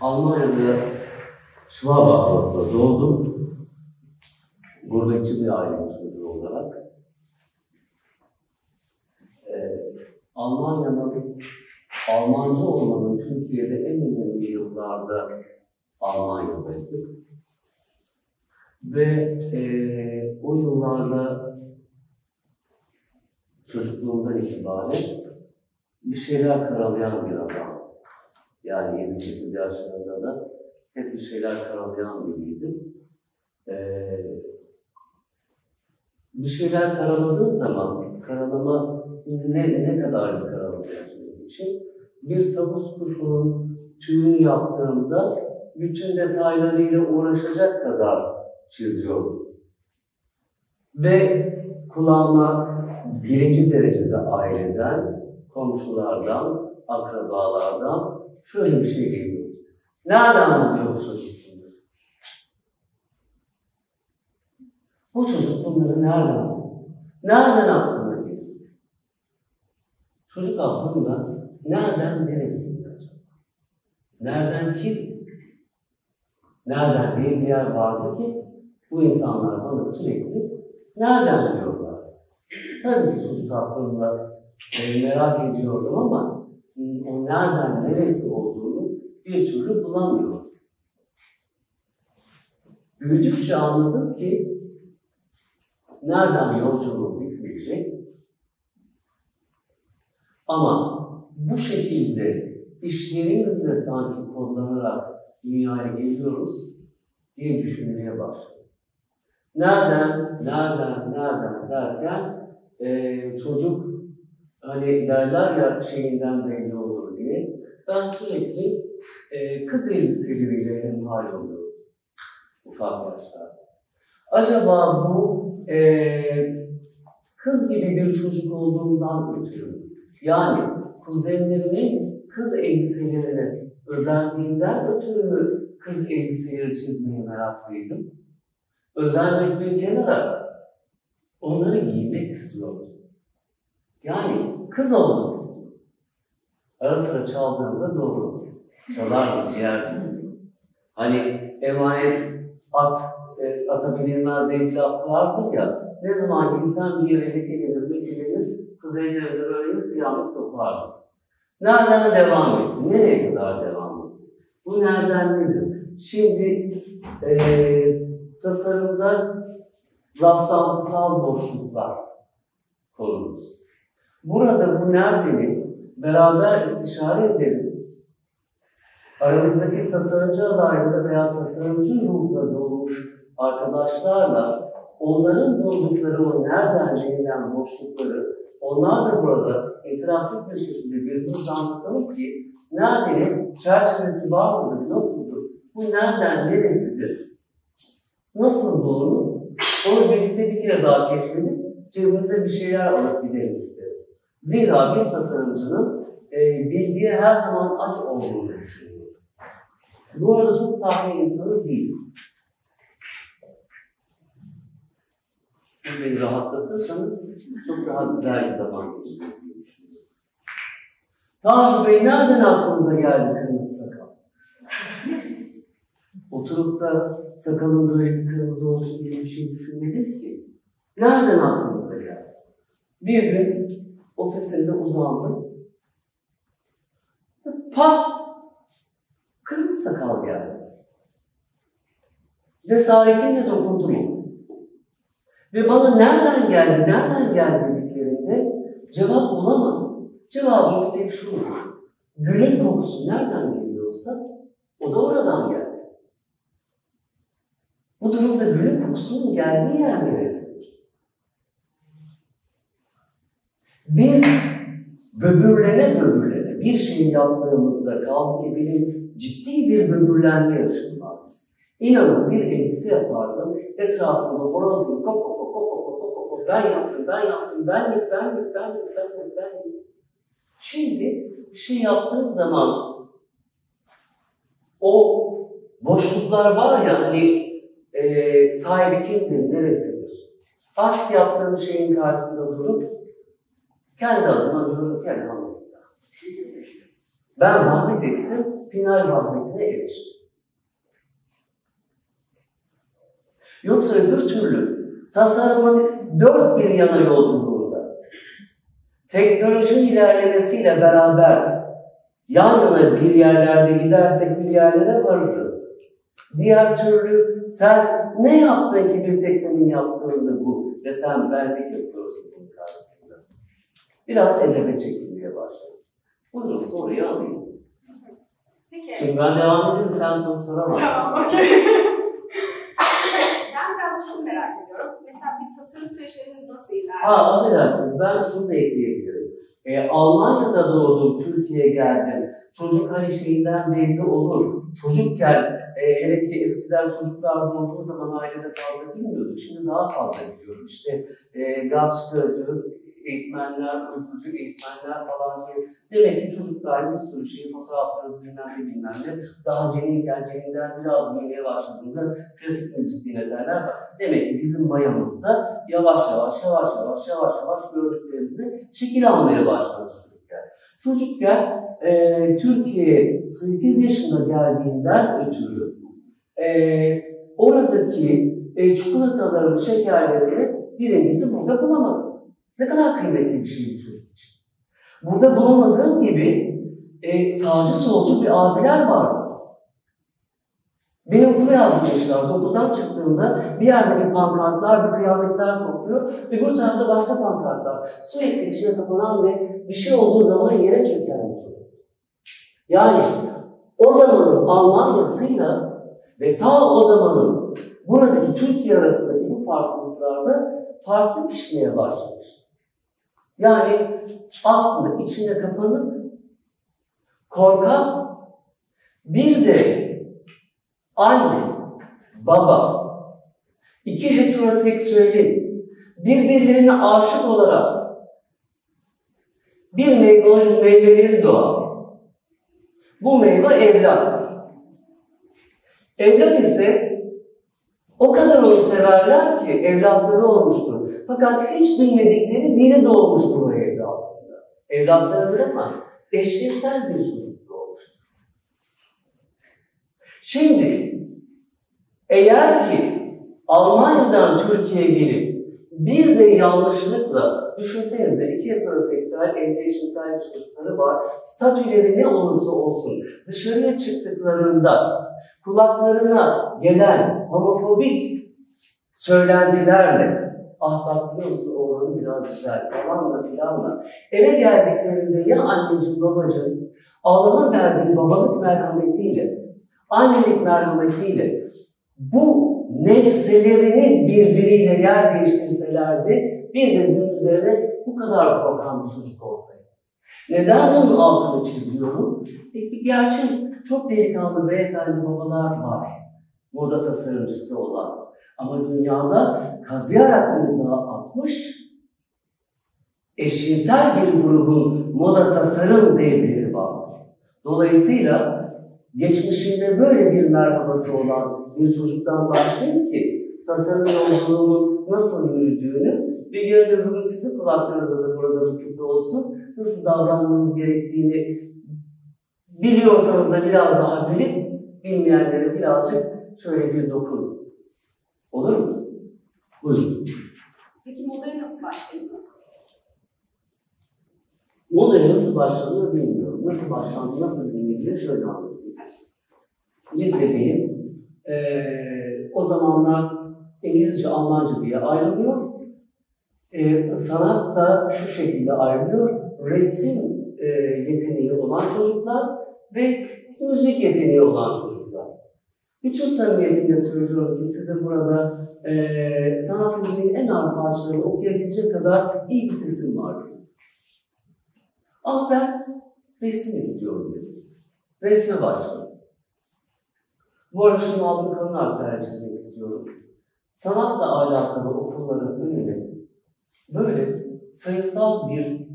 Almanya'da Schwabach'ta doğdum. Gurbetçi bir ailenin çocuğu olarak. Ee, Almanya'nın Almancı olmanın Türkiye'de en önemli yıllarda Almanya'daydık. Ve e, o yıllarda çocukluğumdan itibaren bir şeyler karalayan bir adam. Yani 7-8 yaşlarında da hep bir şeyler karalayan biriydim. Ee, bir şeyler karaladığım zaman, karalama ne, ne kadar bir karalama için bir tavus kuşunun tüyünü yaptığımda bütün detaylarıyla uğraşacak kadar çiziyordum. Ve kulağıma birinci derecede aileden, komşulardan, akrabalardan şöyle bir şey geliyor. Nereden buluyor bu çocuk bunları? Bu çocuk bunları nereden? Nereden aklına geliyor? Çocuk aklında nereden neresinde acaba? Nereden kim? Nereden diye bir yer vardı ki bu insanlar bana sürekli nereden diyorlar. Tabii ki çocuk aklımda e, merak ediyordum ama o nereden neresi olduğunu bir türlü bulamıyorum. Büyüdükçe anladım ki nereden yolculuğum bitmeyecek ama bu şekilde işlerimizle sanki kodlanarak dünyaya geliyoruz diye düşünmeye başladım. Nereden, nereden, nereden derken e, çocuk hani derler ya şeyinden belli olur diye ben sürekli e, kız elbiseleriyle hemhal oluyorum ufak yaşlarda. Acaba bu e, kız gibi bir çocuk olduğundan ötürü yani kuzenlerimin kız elbiselerine özendiğinden ötürü mü kız elbiseleri çizmeye meraklıydım? Özenmek bir kenara onları giymek istiyordum. Yani kız olmak istiyordum. Ara sıra çaldığımda doğrudur. Çalardım diğer Hani emanet at, e, ata binilmez diye vardır ya. Ne zaman insan bir yere lekelenir, lekelenir, kuzeylerinde böyle bir kıyamet kopardı. Nereden devam etti? Nereye kadar devam etti? Bu nereden nedir? Şimdi e, tasarımda rastlantısal boşluklar konumuz. Burada bu neredeni beraber istişare edelim. Aramızdaki tasarımcı adayları veya tasarımcı ruhla doğmuş arkadaşlarla onların buldukları o nereden denilen boşlukları onlar da burada interaktif bir şekilde birbirimize anlatalım ki neredenin çerçevesi var mıdır, yok mudur? Bu nereden neresidir? Nasıl bulunur? Onu birlikte bir kere daha keşfedip cebimize bir şeyler alıp gidelim isterim. Zira bir tasarımcının e, bilgiye her zaman aç olduğunu düşünüyorum. Bu arada çok sahne insanı değil. Siz beni rahatlatırsanız çok daha güzel bir zaman geçireceğinizi düşünüyorum. Tanju Bey nereden aklınıza geldi kırmızı sakal? Oturup da sakalın böyle bir kırmızı olsun diye bir şey düşünmedim ki. Nereden aklınıza geldi? Bir gün ofisinde uzandım. Pat! Kırmızı sakal geldi. Cesaretimle dokundum. Ve bana nereden geldi, nereden geldi dediklerinde cevap bulamadım. Cevabı bir tek şu. Gülün kokusu nereden geliyorsa o da oradan geldi. Bu durumda gülün kokusunun geldiği yer neresidir? Biz böbürlene böbürlene bir şey yaptığımızda kaldı ki benim ciddi bir böbürlenme yaşım vardır. İnanın bir elbise yapardım, etrafında horoz gibi kok kok kok kok kok kok kok ben yaptım, ben yaptım, benlik, benlik, benlik, benlik, benlik. Şimdi bir şey yaptığım zaman o boşluklar var ya hani e, sahibi kimdir, neresidir? Aşk yaptığım şeyin karşısında durup kendi adıma diyorum ki elhamdülillah. Ben zahmet ettim, final rahmetine eriştim. Yoksa öbür türlü tasarımın dört bir yana yolculuğunda teknolojinin ilerlemesiyle beraber yan yana bir yerlerde gidersek bir yerlere varırız. Diğer türlü sen ne yaptın ki bir tek senin yaptığında bu ve sen benlik yapıyorsun bunun karşısında. Biraz edebe çekilmeye başladı. Buyurun soruyu alayım. Peki. Şimdi ben devam edeyim sen soru soramazsın. Tamam, okey. ben biraz şunu merak ediyorum. Mesela bir tasarım süreçleriniz nasıl ilerliyor? Ha affedersiniz ben şunu da ekleyebilirim. Ee, Almanya'da doğdum, Türkiye'ye geldim. Çocuk hani şeyinden belli olur. Çocukken e, hele ki eskiden çocuklar doğduğu zaman ailede fazla bilmiyorduk. Şimdi daha fazla biliyoruz. İşte e, gaz çıkarıcı, eğitmenler, uykucu eğitmenler falan diye. Demek ki çocuklar bir sürü şeyi fotoğraflarız bilmem ne bilmem ne. Daha ceninken ceninden biraz büyümeye başladığında klasik müzik dinleterler. Demek ki bizim mayamızda yavaş yavaş yavaş yavaş yavaş yavaş gördüklerimizi şekil almaya başlamış çocukken. E, Türkiye'ye 8 yaşında geldiğinden ötürü e, oradaki e, çikolataların, şekerlerini birincisi burada bulamadım. Ne kadar kıymetli bir şey bir çocuk için. Burada bulamadığım gibi e, sağcı solcu bir abiler vardı. Beni okula yazmışlar. Okuldan çıktığımda bir yerde bir pankartlar, bir kıyametler kopuyor. Öbür tarafta başka pankartlar. Sürekli içine kapanan ve bir şey olduğu zaman yere çöken bir çocuk. Yani o zamanın Almanya'sıyla ve ta o zamanın buradaki Türkiye arasındaki bu farklılıklarda farklı pişmeye başlamış. Yani aslında içine kapanık, korkak, bir de anne, baba, iki heteroseksüelin birbirlerine aşık olarak bir meyve, meyveleri doğar. Bu meyve evlattır. Evlat ise o kadar onu severler ki evlatları olmuştur. Fakat hiç bilmedikleri biri doğmuştur o evde aslında. Evlatlarıdır ama eşcinsel bir çocuk. Şimdi eğer ki Almanya'dan Türkiye'ye gelip bir de yanlışlıkla düşünsenize iki heteroseksüel eşcinsel çocukları var. Statüleri ne olursa olsun dışarıya çıktıklarında kulaklarına gelen homofobik söylentilerle ah bak biliyor musun oğlanı biraz güzel falanla filanla eve geldiklerinde ya anneciğim babacığım Allah'ın verdiği babalık merhametiyle annelik merhametiyle bu nefselerini birbiriyle yer değiştirselerdi bir de bunun üzerine bu kadar korkan bir çocuk olsaydı. Neden bunun altını çiziyorum? Bir gerçek çok delikanlı beyefendi babalar var. Moda tasarımcısı olan. Ama dünyada kazıyarak imza atmış eşcinsel bir grubun moda tasarım devleri vardır. Dolayısıyla geçmişinde böyle bir merhabası olan bir çocuktan başlayın ki tasarım yolculuğunun nasıl yürüdüğünü ve yarın öbür gün sizin kulaklarınızda da burada küpe olsun, nasıl davranmanız gerektiğini biliyorsanız da biraz daha bilip bilmeyenlere birazcık şöyle bir dokunun. Olur mu? Buyurun. Peki modaya nasıl başladınız? Modaya nasıl başlanıyor bilmiyorum. Nasıl başlandı, nasıl bilmediğini şöyle anlatayım. Lisedeyim. Ee, o zamanlar İngilizce, Almanca diye ayrılıyor. Ee, sanat da şu şekilde ayrılıyor. Resim e, yeteneği olan çocuklar ve müzik yeteneği olan çocuklar. Bütün samimiyetimle söylüyorum ki size burada e, sanat müziğin en ağır parçalarını okuyabilecek kadar iyi bir sesim var. Ama ben resim istiyorum dedim. Resme başladım. Bu arada şunu aldım kalın harflerle çizmek istiyorum. Sanatla alakalı okulların önüne böyle sayısal bir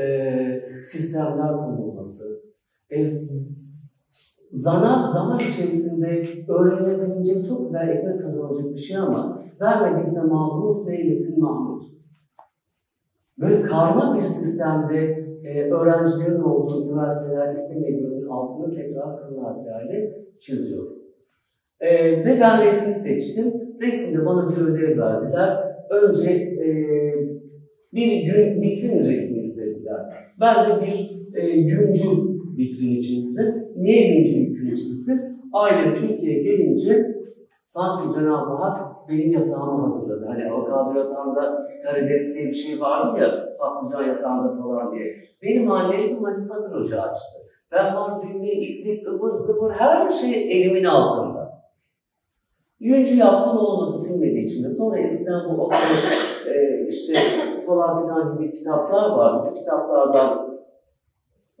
e, sistemler konulması, e, zanaat zaman içerisinde öğrenilebilecek çok güzel ekmek kazanılacak bir şey ama vermediyse Mahmut, neylesin Mahmut. Böyle karma bir sistemde e, öğrencilerin olduğu üniversiteler istemediğinin altını tekrar kırın harflerle çiziyor. E, ve ben resmi seçtim. Resimde bana bir ödev verdiler. Önce e, bir gün vitrin resmi istediler. Ben de bir e, güncü vitrini çizdim. Niye güncü vitrini çizdim? Aile Türkiye'ye gelince sanki Cenab-ı Hak benim yatağımı hazırladı. Hani avokado yatağında karides diye bir şey vardı ya, patlıcan yatağında falan diye. Benim annem manifatür ocağı açtı. Ben var düğme, iplik, ıvır zıvır her şey elimin altında. Yüncü yaptım olmadı silmedi içime. Sonra eskiden bu okul e, işte falan filan gibi kitaplar vardı. Bu kitaplardan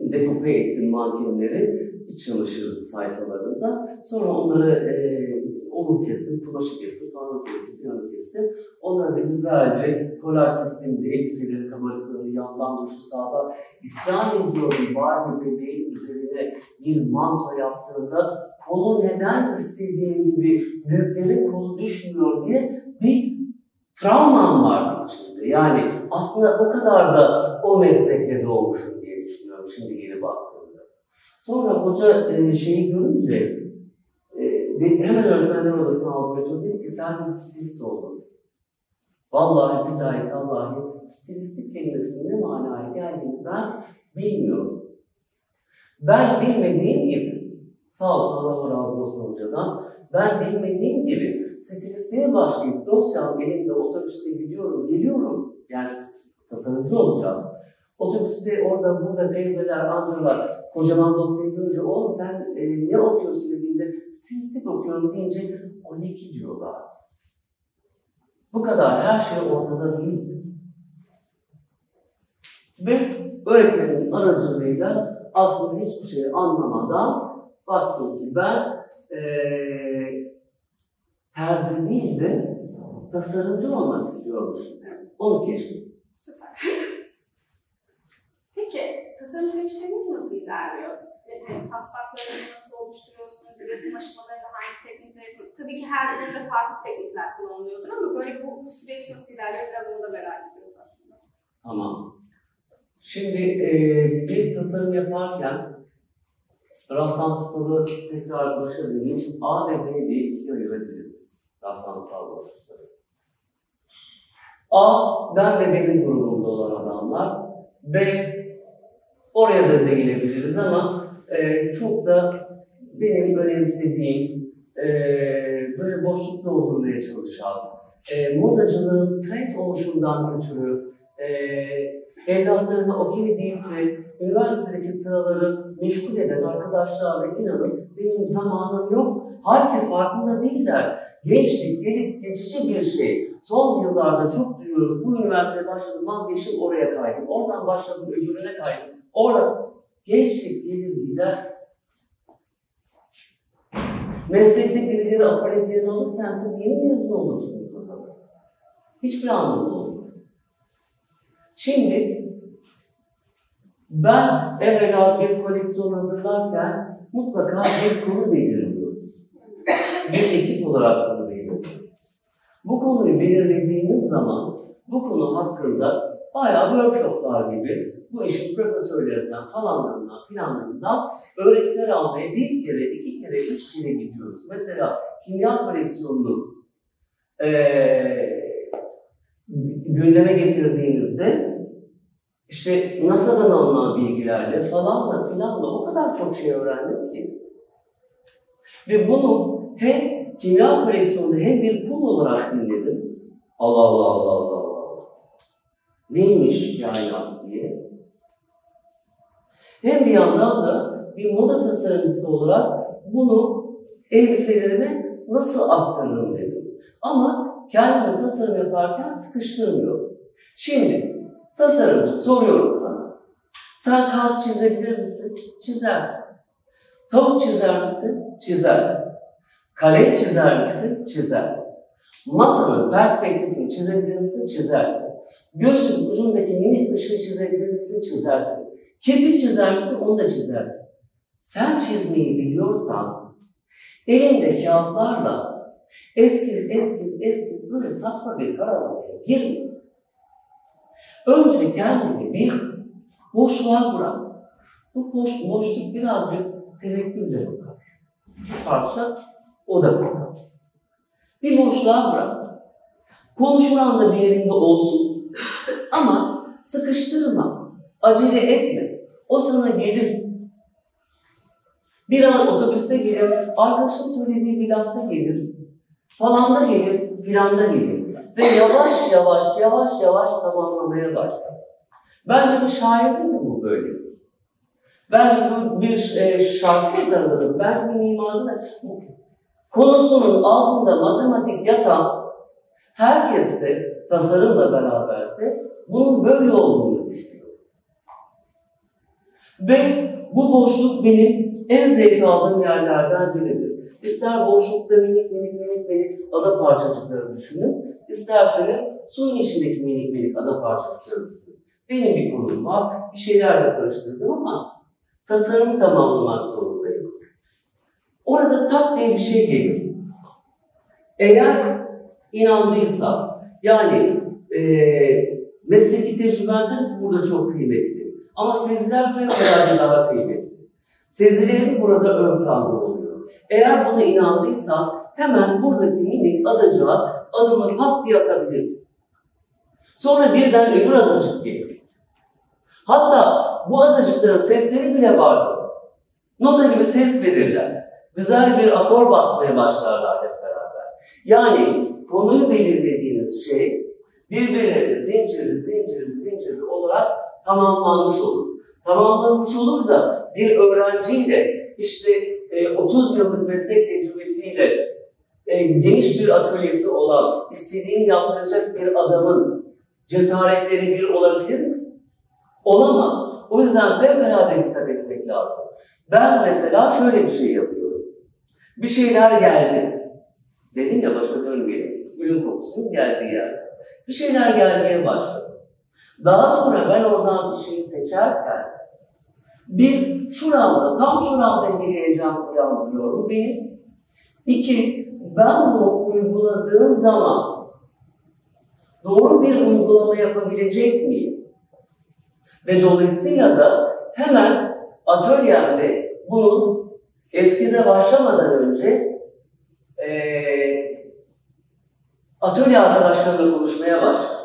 dekupe ettim mankenleri iç çamaşır sayfalarında. Sonra onları e, onu kestim, kumaşı kestim, falan kestim, piyanı kestim. Onları da güzelce kolaj sisteminde elbiseleri, kabarıkları, yandan duşu sağdan isyan ediyorum Barbie bebeğin üzerine bir manto yaptığında kolu neden istediğim gibi büyüklerin kolu düşmüyor diye bir travmam vardı içinde. Yani aslında o kadar da o meslekle doğmuşum diye düşünüyorum şimdi geri baktığımda. Sonra hoca e, şeyi görünce e, hemen öğretmenler odasına aldı götürdü. Dedi ki sen stilist olmalısın. Vallahi billahi tallahi stilistik kelimesinin ne manaya geldiğini ben bilmiyorum. Ben bilmediğim gibi, sağ olsun Allah razı olsun hocadan, ben bilmediğim gibi stilistliğe başlayıp dosyam elimde otobüste gidiyorum, geliyorum. Yani tasarımcı olacağım. Otobüste orada burada teyzeler, amcalar kocaman dosyayı görünce oğlum sen e, ne okuyorsun dediğinde stilistik okuyorum deyince o ne ki diyorlar. Bu kadar her şey ortada değil. Ve öğretmenin aracılığıyla aslında hiçbir şey anlamadan baktım ki ben e, terzi değil de tasarımcı olmak istiyormuşum. Onu keşfettim. Süper. Peki, tasarım süreçleriniz nasıl ilerliyor? Yani taslaklarınızı nasıl oluşturuyorsunuz? Üretim aşamalarında hangi teknikleri? Tabii ki her üründe farklı teknikler kullanılıyordur ama böyle bu, bu süreç nasıl ilerliyor? Biraz onu da merak ediyoruz aslında. Tamam. Şimdi e, bir tasarım yaparken rastlantısalı tekrar başa döneyim. A ve B diye ikiye ayırabiliriz. Rastlantısal boşlukları. A, ben ve benim grubumda olan adamlar. B, oraya da değinebiliriz ama e, çok da benim önemsediğim, e, böyle boşluk doldurmaya çalışan, e, modacılığın trend oluşundan ötürü, e, evlatlarına okey deyip de üniversitedeki sıraları meşgul eden arkadaşlarla inanın benim zamanım yok. Halbuki farkında değiller. Gençlik gelip geçici bir şey. Son yıllarda çok duyuyoruz. Bu üniversiteye başladım, vazgeçtim, oraya kaydım. Oradan başladım, öbürüne kaydım. Orada gençlik gelir gider. Meslekte birileri apaletlerini alırken siz yeni mezun olursunuz o zaman. Hiçbir anlamı olmaz. Şimdi ben evvela bir koleksiyon hazırlarken mutlaka bir konu belirliyoruz. Bir ekip olarak bunu belirliyoruz. Bu konuyu belirlediğimiz zaman bu konu hakkında bayağı workshoplar gibi bu işin profesörlerinden, falanlarından, filanlarından öğretiler almaya bir kere, iki kere, üç kere gidiyoruz. Mesela kimya koleksiyonunu ee, gündeme getirdiğimizde işte NASA'dan alınan bilgilerle falanla filanla o kadar çok şey öğrendim ki. Ve bunu hem kimya koleksiyonunda hem bir pul olarak dinledim. Allah Allah Allah Allah Allah. Neymiş kainat diye. Hem bir yandan da bir moda tasarımcısı olarak bunu elbiselerime nasıl aktarırım dedim. Ama kendime tasarım yaparken sıkıştırmıyorum. Şimdi tasarımcı soruyorum sana. Sen kas çizebilir misin? Çizersin. Tavuk çizer misin? Çizersin. Kalem çizer misin? Çizersin. Masanın perspektifini çizebilir misin? Çizersin. Gözün ucundaki minik ışığı çizebilir misin? Çizersin. Kirpik çizer misin? Onu da çizersin. Sen çizmeyi giriyorsan elinde kağıtlarla eskiz eskiz eskiz böyle saçma bir karalamaya girme. Önce kendini bir boşluğa bırak. Bu boş, boşluk birazcık tevekkülle bakar. Bir o da bakar. Bir boşluğa bırak. Konuşulan da bir yerinde olsun. Ama sıkıştırma. Acele etme. O sana gelir. Bir an otobüste gelir, arkadaşın söylediği bir lafta gelir, falan da gelir, filanda gelir. Ve yavaş yavaş, yavaş yavaş tamamlamaya başlar. Bence bir şair değil mi bu böyle? Bence bu bir e, şarkı yazarıdır. Bence bir mimarı da konusunun altında matematik yatan herkes de tasarımla beraberse bunun böyle olduğunu düşünüyor. Ve bu boşluk benim en zevk aldığım yerlerden biridir. İster boşlukta minik minik minik minik ada parçacıkları düşünün, isterseniz suyun içindeki minik minik ada parçacıkları düşünün. Benim bir konum var, bir şeyler de karıştırdım ama tasarımı tamamlamak zorundayım. Orada tak diye bir şey geliyor. Eğer inandıysa, yani e, mesleki tecrüben burada çok kıymetli. Ama seziler fevkalade daha kıymetli. Sezilerin burada ön planda Eğer buna inandıysan hemen buradaki minik adacığa adımı pat diye atabilirsin. Sonra birden öbür adacık gelir. Hatta bu adacıkların sesleri bile vardır. Nota gibi ses verirler. Güzel bir akor basmaya başlarlar hep beraber. Yani konuyu belirlediğiniz şey birbirine zincirli zincirli zincirli olarak tamamlanmış olur. Tamamlanmış olur da bir öğrenciyle işte 30 yıllık meslek tecrübesiyle e, geniş bir atölyesi olan, istediğini yaptıracak bir adamın cesaretleri bir olabilir mi? Olamaz. O yüzden fevkalade dikkat etmek lazım. Ben mesela şöyle bir şey yapıyorum. Bir şeyler geldi. Dedim ya başa dönmeyelim. Gülün kokusunun geldiği yer. Bir şeyler gelmeye başladı. Daha sonra ben oradan bir şeyi seçerken bir şuramda, tam şuramda bir heyecan uyandırıyor bu benim. İki, ben bunu uyguladığım zaman doğru bir uygulama yapabilecek miyim? Ve dolayısıyla da hemen atölyemde bunun eskize başlamadan önce ee, atölye arkadaşlarımla konuşmaya başladım.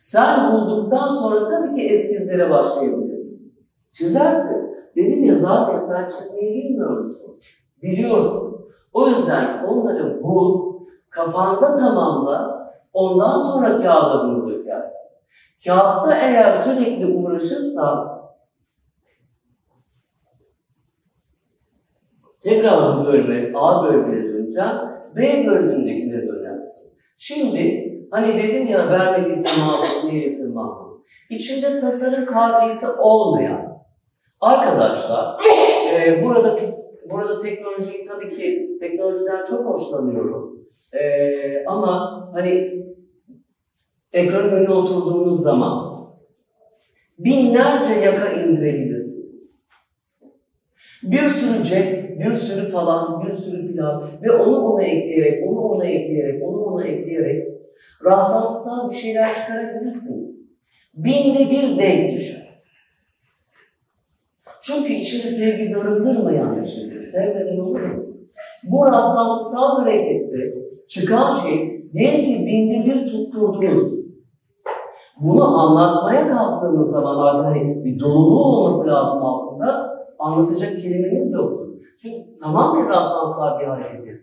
Sen bulduktan sonra tabii ki eskizlere başlayabilirsin. Çizersin. Dedim ya zaten sen çizmeyi bilmiyor musun? Biliyorsun. O yüzden onları bul, kafanda tamamla, ondan sonra kağıda bunu dökersin. Kağıtta eğer sürekli uğraşırsan tekrar bu bölüme, A bölümüne döneceğim. B bölümündekine dönersin. Şimdi hani dedim ya vermediyse mahmut, neyse mahmut. İçinde tasarım kabiliyeti olmayan arkadaşlar e, burada burada teknolojiyi tabii ki teknolojiden çok hoşlanıyorum. E, ama hani ekran önüne oturduğunuz zaman binlerce yaka indirebilirsiniz. Bir sürü cep, bir sürü falan, bir sürü filan ve onu ona ekleyerek, onu ona ekleyerek, onu ona ekleyerek rastlantısal bir şeyler çıkarabilirsiniz. Binde bir denk düşer. Çünkü içini sevgi barındırmayan bir şeydir. Sevmeden olur mu? Bu rastlantısal harekette çıkan şey diyelim ki binde bir tutturdunuz. Bunu anlatmaya kalktığınız zamanlarda hani bir doluluğu olması lazım altında anlatacak kelimeniz yoktur. Çünkü tamamen rastlantısal bir harekettir.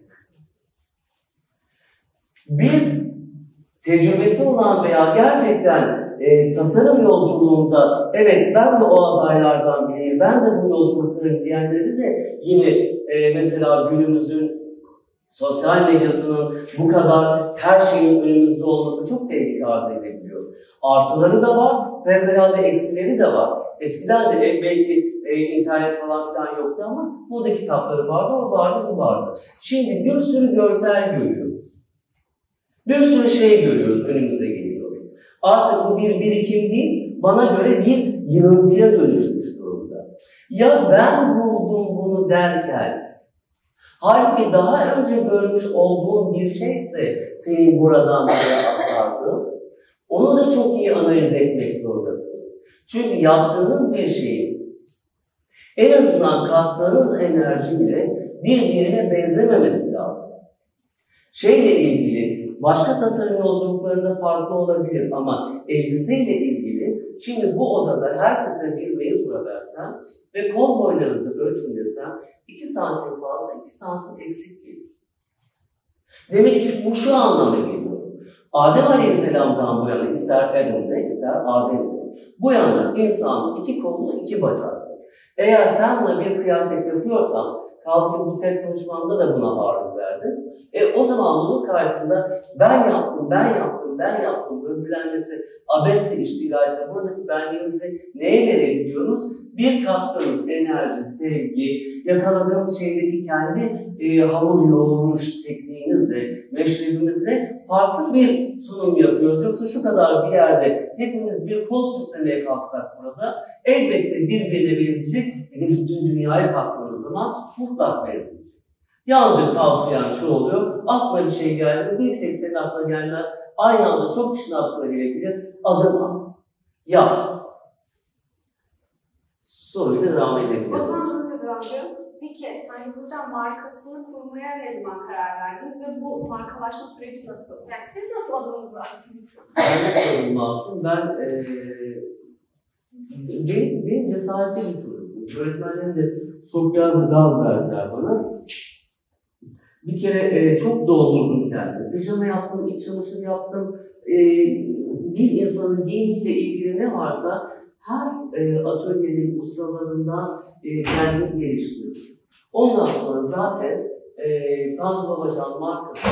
Biz tecrübesi olan veya gerçekten e, tasarım yolculuğunda evet ben de o adaylardan biriyim, ben de bu yolculukları diyenleri de yine e, mesela günümüzün sosyal medyasının bu kadar her şeyin önümüzde olması çok tehlike arz edebiliyor. Artıları da var, fevkalade eksileri de var. Eskiden de e, belki e, internet falan filan yoktu ama moda kitapları vardı, o vardı, bu vardı. Şimdi bir sürü görsel görüyoruz. Bir sürü şey görüyoruz, önümüze geliyor. Artık bu bir birikim değil, bana göre bir yığıntıya dönüşmüş durumda. Ya ben buldum bunu derken, halbuki daha önce görmüş olduğun bir şeyse senin buradan buraya aktardığın, onu da çok iyi analiz etmek zorundasınız. Çünkü yaptığınız bir şeyin en azından kattığınız enerjiyle bir diğerine benzememesi lazım. Şeyle ilgili başka tasarım yolculuklarında farklı olabilir ama elbiseyle ilgili şimdi bu odada herkese bir mezura versem ve kol boylarınızı ölçün desem 2 santim fazla 2 santim eksik gelir. Demek ki bu şu anlama geliyor. Adem Aleyhisselam'dan bu yana ister Adem'de ister Adem'de bu yana insan iki kollu iki bacaklı. Eğer sen buna bir kıyafet yapıyorsan kaldı ki bu tek konuşmamda da buna ağırlık verdim. E, o zaman bunun karşısında ben yaptım, ben yaptım, ben yaptım böbürlenmesi, abesle iştigalse buradaki benliğimizi neye verebiliyoruz? Bir kattığımız enerji, sevgi, yakaladığımız şeydeki kendi e, hamur yoğurmuş tekniğimizle, meşrebimizle farklı bir sunum yapıyoruz. Yoksa şu kadar bir yerde hepimiz bir kol süslemeye kalksak burada elbette birbirine benzeyecek. Bütün dünyaya kalktığınız zaman mutlak benzeyecek. Yalnızca tavsiyem şu oluyor, aklına bir şey geldi, bir tek senin aklına gelmez. Aynı anda çok kişinin aklına gelebilir, adım at. Yap. Soruyla devam O edebiliriz. zaman hızlıca devam ediyorum. Peki Tanju Hocam markasını kurmaya ne zaman karar verdiniz ve bu markalaşma süreci nasıl? Yani siz nasıl adımınızı attınız? Ben de sorun lazım. Ben eee benim, benim cesaretli bir. Öğretmenlerim de çok gaz, gaz verdiler bana. Bir kere eee, çok doldurdum kendimi. Pijama yaptım, iç çamaşır yaptım. Eee, bir insanın giyimiyle ilgili ne varsa her eee atölyenin ustalarından eee kendimi geliştirdim. Ondan sonra zaten eee Tanju Babacan markası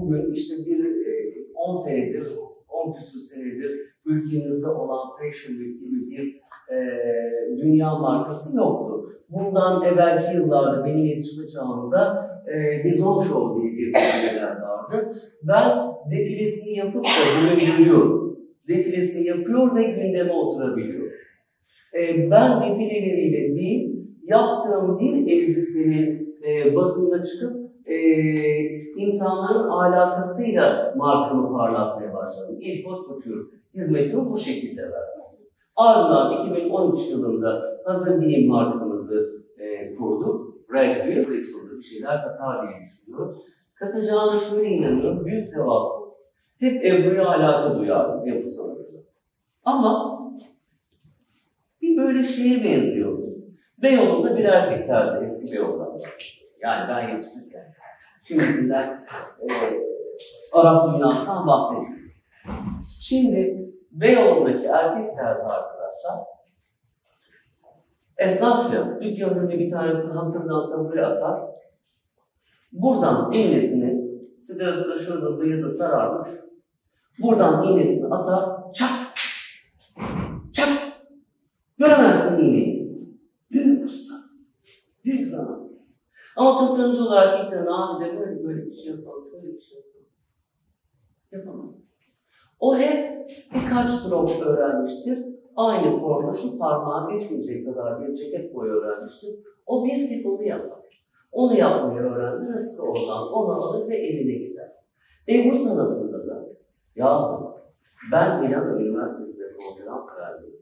bugün işte bir eee, 10 senedir, 10 küsur senedir ülkemizde olan Fashion Week gibi bir eee, dünya markası yoktu. Bundan evvelki yıllarda benim yetişme çağımda eee Bizon Show diye bir defileler vardı. Ben defilesini yapıp da görüyorum. Defilesini yapıyor ve gündeme oturabiliyor. Eee, ben defileleriyle değil, yaptığım bir elbisenin eee, basında çıkıp eee, insanların alakasıyla markamı parlatmaya başladım. İlk hot couture hizmetimi bu şekilde verdim. Ardından 2013 yılında hazır giyim markamızı eee kurduk. Renkli, Rexon'da bir şeyler katar diye düşünüyorum. Katacağına şöyle inanıyorum, büyük tevafuk. Hep Ebru'ya alaka duyardım yapı sanatına. Ama bir böyle şeye benziyor. Beyoğlu'nda bir erkek terzi, eski Beyoğlu'dan. Yani ben yetişirken. Şimdikinden e, Arap dünyasından bahsediyorum. Şimdi Beyoğlu'ndaki erkek terzi arkadaşlar esnafla dükkanın önüne bir tane hasırdan tabure atar. Buradan iğnesini sigarası da şurada bıyığı sararmış. Buradan iğnesini atar. Çak! Çak! Göremezsin iğneyi. Büyük usta. Büyük sanat. Ama tasarımcı olarak gittiğin abi de böyle böyle bir şey yapalım, şöyle bir şey yapalım. Yapamaz. O hep birkaç drop öğrenmiştir. Aynı formda şu parmağa geçmeyecek kadar bir ceket boyu öğrenmiştir. O bir tek onu yapar. Onu yapmayı öğrendi, rızkı oradan onu alır ve evine gider. Ebru sanatında da ya ben Milano Üniversitesi'nde konferans verdim.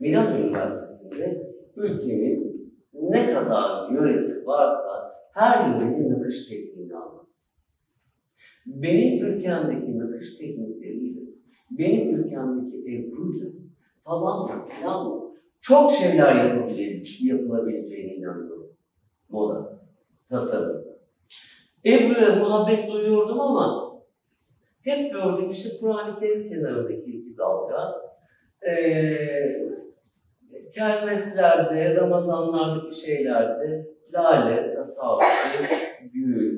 Milano Üniversitesi'nde ülkenin ne kadar yöresi varsa her yörenin nakış anlattı. Benim ülkemdeki nakış teknikleriyle, benim ülkemdeki Ebru'yla falanla filanla çok şeyler yapabile- yapılabileceğine inanıyorum. Moda, tasarım. Ebru'ya muhabbet duyuyordum ama hep gördüğüm işte Kur'an-ı Kerim kenarındaki iki dalga. Ee, kermeslerde, Ramazanlardaki şeylerde lale, tasavvuf, gül,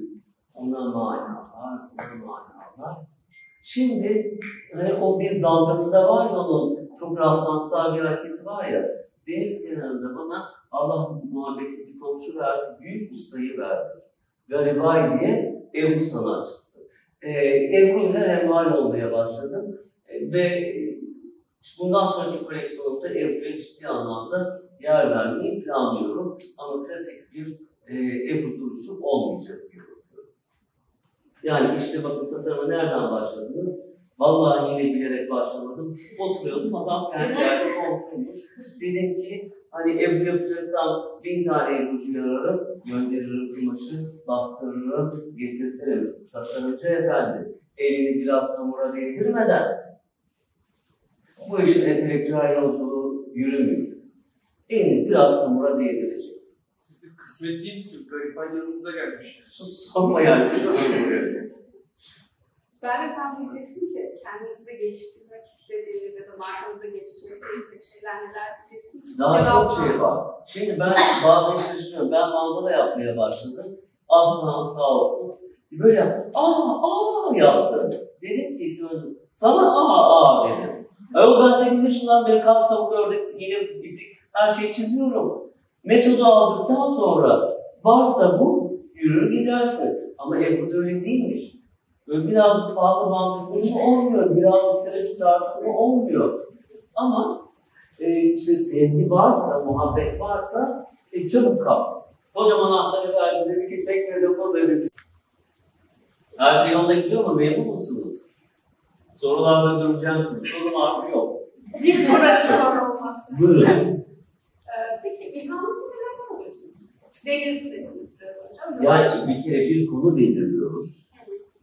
ona manalar, buna manalar. Şimdi hani o bir dalgası da var ya onun çok rastlantısal bir hareketi var ya deniz kenarında bana Allah muhabbetli bir komşu verdi, büyük ustayı verdi. Garibay diye Ebru sanatçısı. Ee, Ebru ile hemhal olmaya başladım. Ee, ve işte bundan sonraki koleksiyonumda Ebru'ya ciddi anlamda yer vermeyi planlıyorum. Ama klasik bir e, Ebru duruşu olmayacak diye bakıyorum. Yani işte bakın tasarıma nereden başladınız? Vallahi yine bilerek başlamadım. Oturuyordum, adam kendi yerde konuşmuş. Dedim ki, hani Ebru yapacaksam bin tane Ebru'cu ararım, gönderirim kumaşı, bastırırım, getirtirim. Tasarımcı efendi, elini biraz hamura değdirmeden bu işin entelektüel yolculuğu yürümüyor. Elini biraz hamura değdireceksin. Siz de kısmetli misin? Gariban yanınıza gelmiş. Sus sorma yani. Ben de tam diyecektim ki kendinizi geliştirmek istediğiniz ya da markanızda geliştirmek istediğiniz şeyler neler diyecektim. Daha Cevap çok şey var. Şimdi ben bazı işleri düşünüyorum. Ben mandala yapmaya başladım. Aslan sağ olsun. Böyle yap. Aa aa yaptı. Dedim ki döndüm. Sana aa aa dedim. Ayol ben 8 yaşından beri kas tavuk ördek, iğne, iplik her şeyi çiziyorum. Metodu aldıktan sonra varsa bu yürür gidersin. Ama Ebru'da öyle değilmiş. Böyle biraz fazla mantıklı olmuyor. Biraz yukarı çıkartma olmuyor. Ama e, işte sevgi varsa, muhabbet varsa e, çabuk kap. Kocaman anahtarı verdi dedi ki tek telefon dedi. Her şey yolunda gidiyor mu? Memnun musunuz? Sorularda göreceksiniz. Soru var mı? Yok. Bir sorarız sonra olmaz. Buyurun. Ee, peki ilhamınızı nelerden alıyorsunuz? Deniz Yani bir kere bir konu belirliyoruz.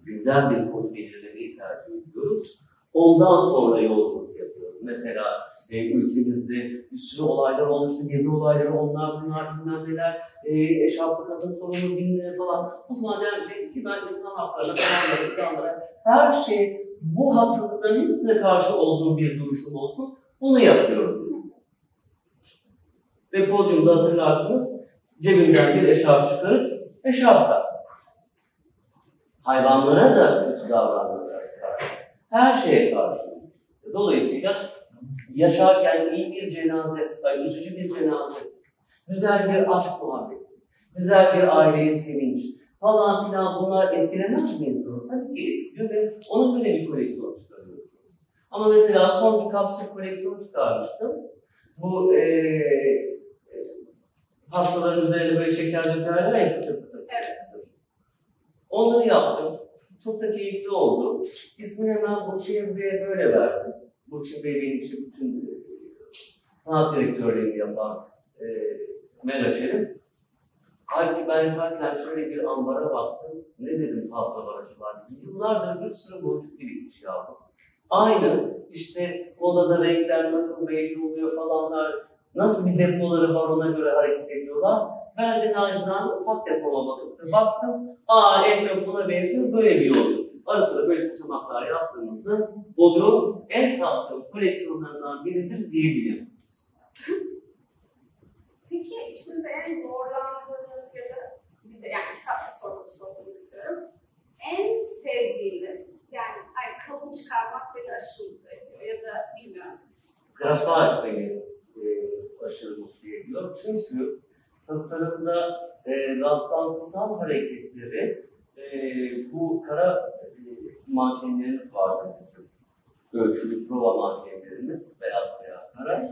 Günden bir konu belirlemeyi tercih ediyoruz. Ondan sonra yolculuk yapıyoruz. Mesela e, ülkemizde bir sürü olaylar olmuştu, gezi olayları, onlar bunlar bilmem neler, e, eşarplı kadın sorunu bilmem falan. O zaman dedim ki ben insan haklarına, planlara, planlara, her şey bu haksızlıkların hepsine karşı olduğu bir duruşum olsun, bunu yapıyorum. Ve podyumda hatırlarsınız, cebimden bir eşarp çıkarıp eşarp tak. Hayvanlara da kötü davranmalara karşı. Her şeye karşı. Dolayısıyla yaşarken iyi bir cenaze, ay, üzücü bir cenaze, güzel bir aşk muhabbeti, güzel bir aileye sevinç falan filan bunlar etkilemez mi insanı? Tabii ki etkiliyor ve ona göre bir koleksiyon çıkarıyorsunuz. Ama mesela son bir kapsül koleksiyonu çıkarmıştım. Bu eee pastaların üzerine böyle şeker dökerler ya pıtır pıtır. Evet. Onları yaptım. Çok da keyifli oldu. İsmini hemen Burçin Bey'e böyle verdim. Burçin Bey benim için bütün e, sanat direktörlüğünü yapan e, menajerim. Halbuki ben yaparken şöyle bir ambara baktım. Ne dedim fazla barajı var. Yıllardır bir sürü boncuk birikmiş yavrum. Aynı işte modada renkler nasıl belli oluyor falanlar, nasıl bir depoları var ona göre hareket ediyorlar. Ben de nacizane ufak depoma bakıp baktım. Aa en çok buna benziyor böyle bir yol. Ara sıra böyle kaçamaklar yaptığımızda Bodrum en sattığım koleksiyonlarından biridir diyebilirim. Peki şimdi en zorlandığınız ya da bir de yani bir sorumu sormak istiyorum. En sevdiğiniz yani ay kalıbı çıkarmak beni aşırı mutlu ediyor ya da bilmiyorum. Grafaj beni e, aşırı mutlu ediyor. Çünkü tasarımda e, rastlantısal hareketleri e, bu kara e, mankenlerimiz vardı bizim. Ölçülü prova mankenlerimiz, beyaz veya kara.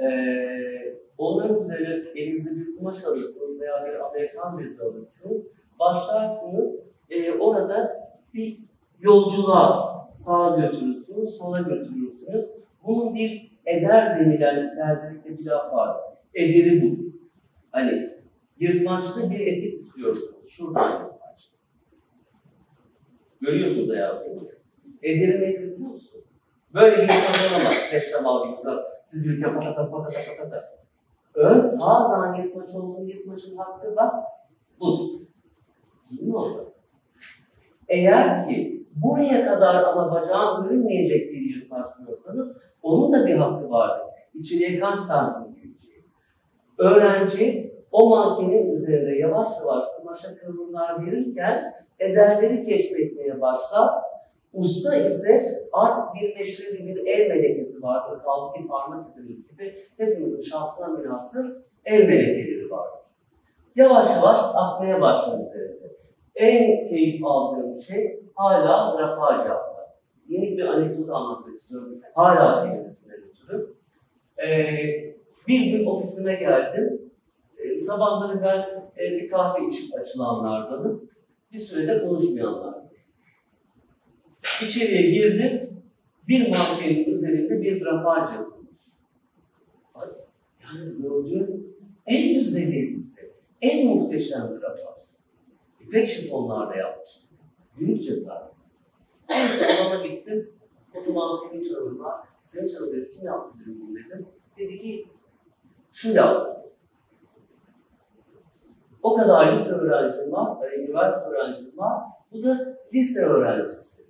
E, onların üzerine elinize bir kumaş alırsınız veya bir Amerikan bezi alırsınız. Başlarsınız e, orada bir yolculuğa sağa götürürsünüz, sola götürürsünüz. Bunun bir eder denilen terzilikte bir laf var. Ederi budur. Hani yırtmaçlı bir etek istiyorsunuz. Şuradan yırtmaçlı. Görüyorsunuz hayatım. Ederi nedir biliyor musun? Böyle bir yırtmaç olamaz. Peştemal gibi. Siz yürürken patata patata patata. Ön sağdan yırtmaç olduğunu yırtmaçın hakkı bak budur. Değil o zaman? Eğer ki buraya kadar ama bacağın görünmeyecek bir yırtmaç diyorsanız onun da bir hakkı vardır. İçeriye kaç santim gireceği. Öğrenci o mankenin üzerinde yavaş yavaş kumaşa kıvrımlar verirken ederleri keşfetmeye başlar. Usta ise artık bir meşreli bir el melekesi vardır. Kaldı parmak izimiz gibi hepimizin şahsına münasır el melekeleri vardır. Yavaş yavaş akmaya başlar üzerinde. En keyif aldığım şey hala drapaj yapmak. Yeni bir anekdot anlatmak istiyorum. Hala kelimesinden ötürü. Ee, Bir gün ofisime geldim. E, sabahları ben e, bir kahve içip açılanlardanım. Bir sürede konuşmayanlardan. İçeriye girdim. Bir mankenin üzerinde bir drapaj yapılmış. Yani gördüğüm en güzel en muhteşem drapaj. İpek şifonlarda yapmıştım. Büyük cesaret. Neyse odama gittim. O zaman senin çalın var. Senin çalın. Kim yaptı dedim bunu dedim. Dedi ki şu yaptı. O kadar lise öğrencim var, e, üniversite öğrencim var. Bu da lise öğrencisi.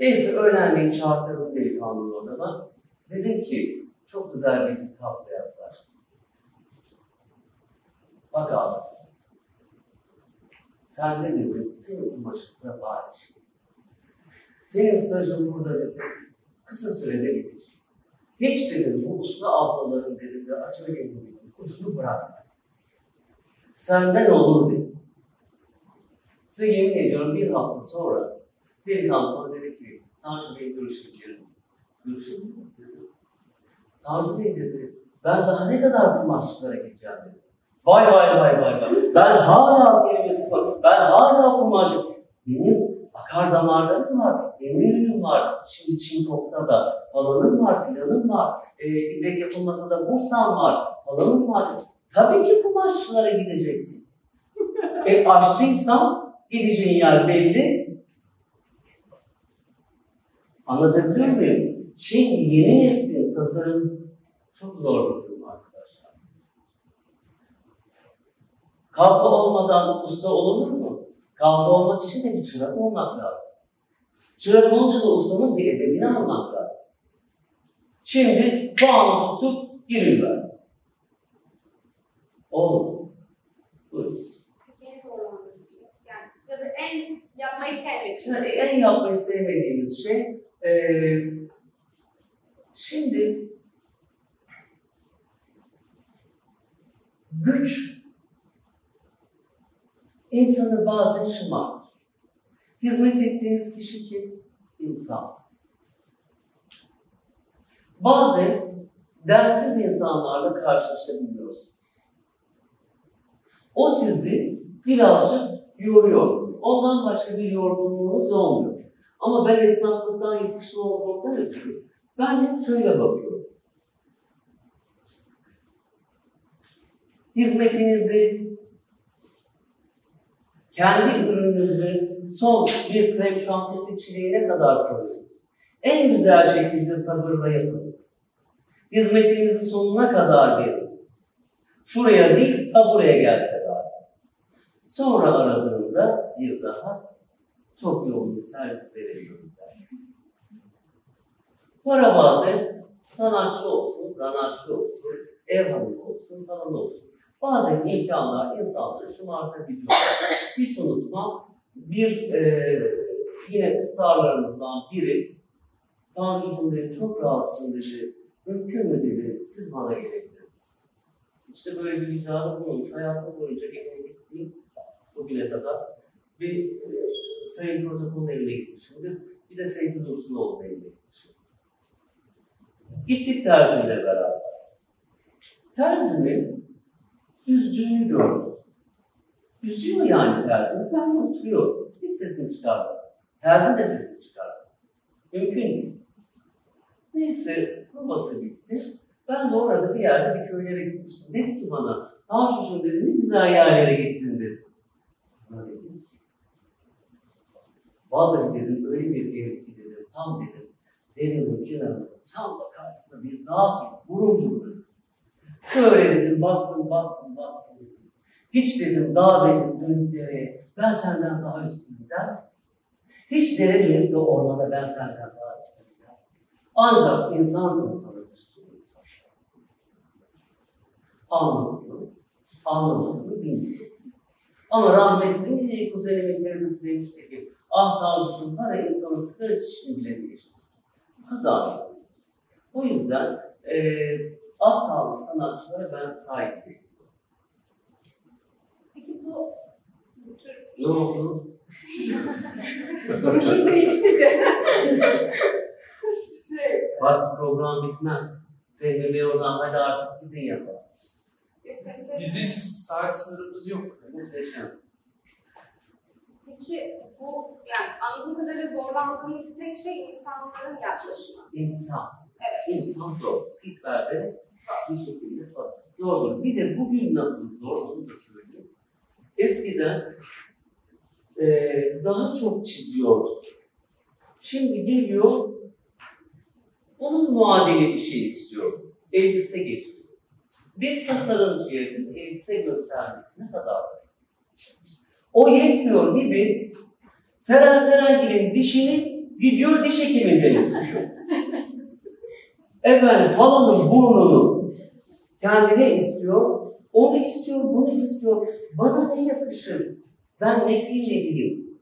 Neyse öğlenleyin çağırttırdım delikanlı odama. Dedim ki çok güzel bir kitapla yaklaştım. Bak abisi. Sen ne dedin? Senin kumaşın bari şey. Senin stajın burada dedim. Kısa sürede bitir. Hiç dedim bu usta ablaların dedim de atölyenin ucunu bırakma. Senden olur dedim. Size yemin ediyorum bir hafta sonra delikanlı bana dedi ki Tanju Bey görüşebilirim. Görüşebilir miyiz dedim. Tanju Bey dedi ben daha ne kadar kumaşçılara gideceğim dedi. Vay vay vay vay vay. Ben hala kelimesi var. Ben hala kumaşçı. Benim akar damarlarım var. Eminim var. Şimdi Çin koksa da falanım var, filanım var. E, ibrek yapılmasa da bursam var. Falanım var. Tabii ki kumaşçılara gideceksin. e aşçıysan gideceğin yer belli. Anlatabiliyor muyum? Şimdi yeni neslin tasarım çok zor bir durum arkadaşlar. Kalfa olmadan usta olunur mu? Kalfa olmak için de bir çırak olmak lazım. Çırak olunca da ustanın bir edebini almak lazım. Şimdi puanı tutup gir üniversite. Olmadı. Buyurun. En zorlandığınız şey? Yani ya da en yapmayı sevmediğiniz şey? en yapmayı sevmediğimiz şey, eee şimdi güç insanı bazen şımartır. Hizmet ettiğimiz kişi kim? İnsan. Bazen dersiz insanlarla karşılaşabiliyoruz. O sizi birazcık yoruyor. Ondan başka bir yorgunluğunuz olmuyor. Ama ben esnaflıktan yetişme olduğundan ötürü ben hep şöyle bakıyorum. Hizmetinizi, kendi ürününüzün son bir krem şantiyesi çileğine kadar koyunuz. En güzel şekilde sabırla yapınız. Hizmetinizi sonuna kadar veriniz. Şuraya değil, ta buraya gelse daha. Sonra aradığında bir daha çok yoğun bir servis verebiliyoruz dersin. Para bazen sanatçı olsun, sanatçı olsun, ev hanımı olsun, falan olsun. Bazen imkanlar insanları şımartabiliyor. Hiç unutmam, bir e, yine starlarımızdan biri Tanju'cum dedi, çok rahatsızım dedi, mümkün mü dedi, siz bana gelebilir misiniz? İşte böyle bir ricada bulunmuş, hayatım boyunca evine gittiğim bugüne kadar bir e, Sayın Protokol'un evine gitmişimdir. Bir de Seyfi Dursunoğlu'nun evine gitmişim. Gittik terziyle beraber. Terzinin üzdüğünü gördüm. Üzüyor yani terzini. Ben de oturuyorum. Hiç sesini çıkarmadım. Terzi de sesini çıkarmadı. Mümkün değil. Neyse provası bitti. Ben de orada bir yerde bir köylere gitmiştim. Dedi ki bana, Tanju'cum dedi ne güzel yerlere gittin dedi. Bana dedim ki, Vallahi dedim öyle bir ev ki dedim tam dedim derenin kenarında tam karşısında bir dağ gibi burun burun. Şöyle dedim baktım baktım baktım dedim. Hiç dedim dağ dedim dönüp dereye ben senden daha üstünüm der. Hiç dere dönüp de ormana ben senden daha üstünüm der. Ancak insan insanın üstünlüğü taşır. Anlamadım. Anlamadım bilmiyorum. Ama rahmetli kuzenimin teyzesi demişti ki ah Tanrı'cığım para insanın sigara içişini bile değiştirir. Bu kadar. O yüzden eee az kalmış sanatçılara ben saygı duyuyorum. Peki bu, bu tür Ne oldu? duruşun değişti mi? şey, Bak program bitmez. Fehmi Bey oradan hadi artık gidin yapalım. Bizim saat sınırımız yok. Muhteşem. Peki bu yani anladığım kadarıyla zorlandığınız tek şey insanların yaklaşımı. İnsan. Evet. İnsan zor. İlk verdi bir şekilde zor. Zordur. Bir de bugün nasıl zor onu da söyleyeyim. Eskiden eee, daha çok çiziyorduk. Şimdi geliyor onun muadili bir şey istiyor. Elbise getiriyor. Bir tasarımcıya elbise göstermek ne kadar? O yetmiyor gibi Seren Serengil'in dişini gidiyor diş hekiminden istiyor. Efendim falanın burnunu kendine istiyor, onu istiyor, bunu istiyor. Bana ne yakışır? Ben ne giymeliyim?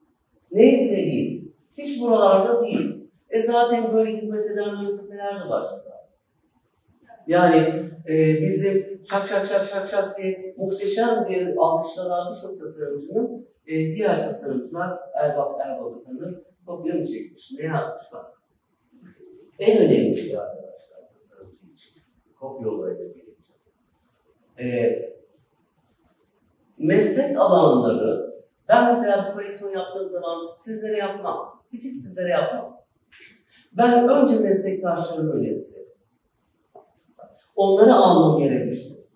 Ne etmeliyim? Hiç buralarda değil. E zaten böyle hizmet eden müesseseler de var. Yani e, bizim şak şak şak şak şak diye muhteşem diye alkışlanan birçok tasarımcının e, diğer tasarımcılar Erbap Erbap'ı tanır, kopya mı çekmiş, ne yapmışlar? En önemli şey arkadaşlar tasarımcı için. Kopya olayıyla gelince. Ee, meslek alanları, ben mesela bu koleksiyon yaptığım zaman sizlere yapmam. Hiç sizlere yapmam. Ben önce meslektaşlarımı önemserim. Onları alnım yere düşmez.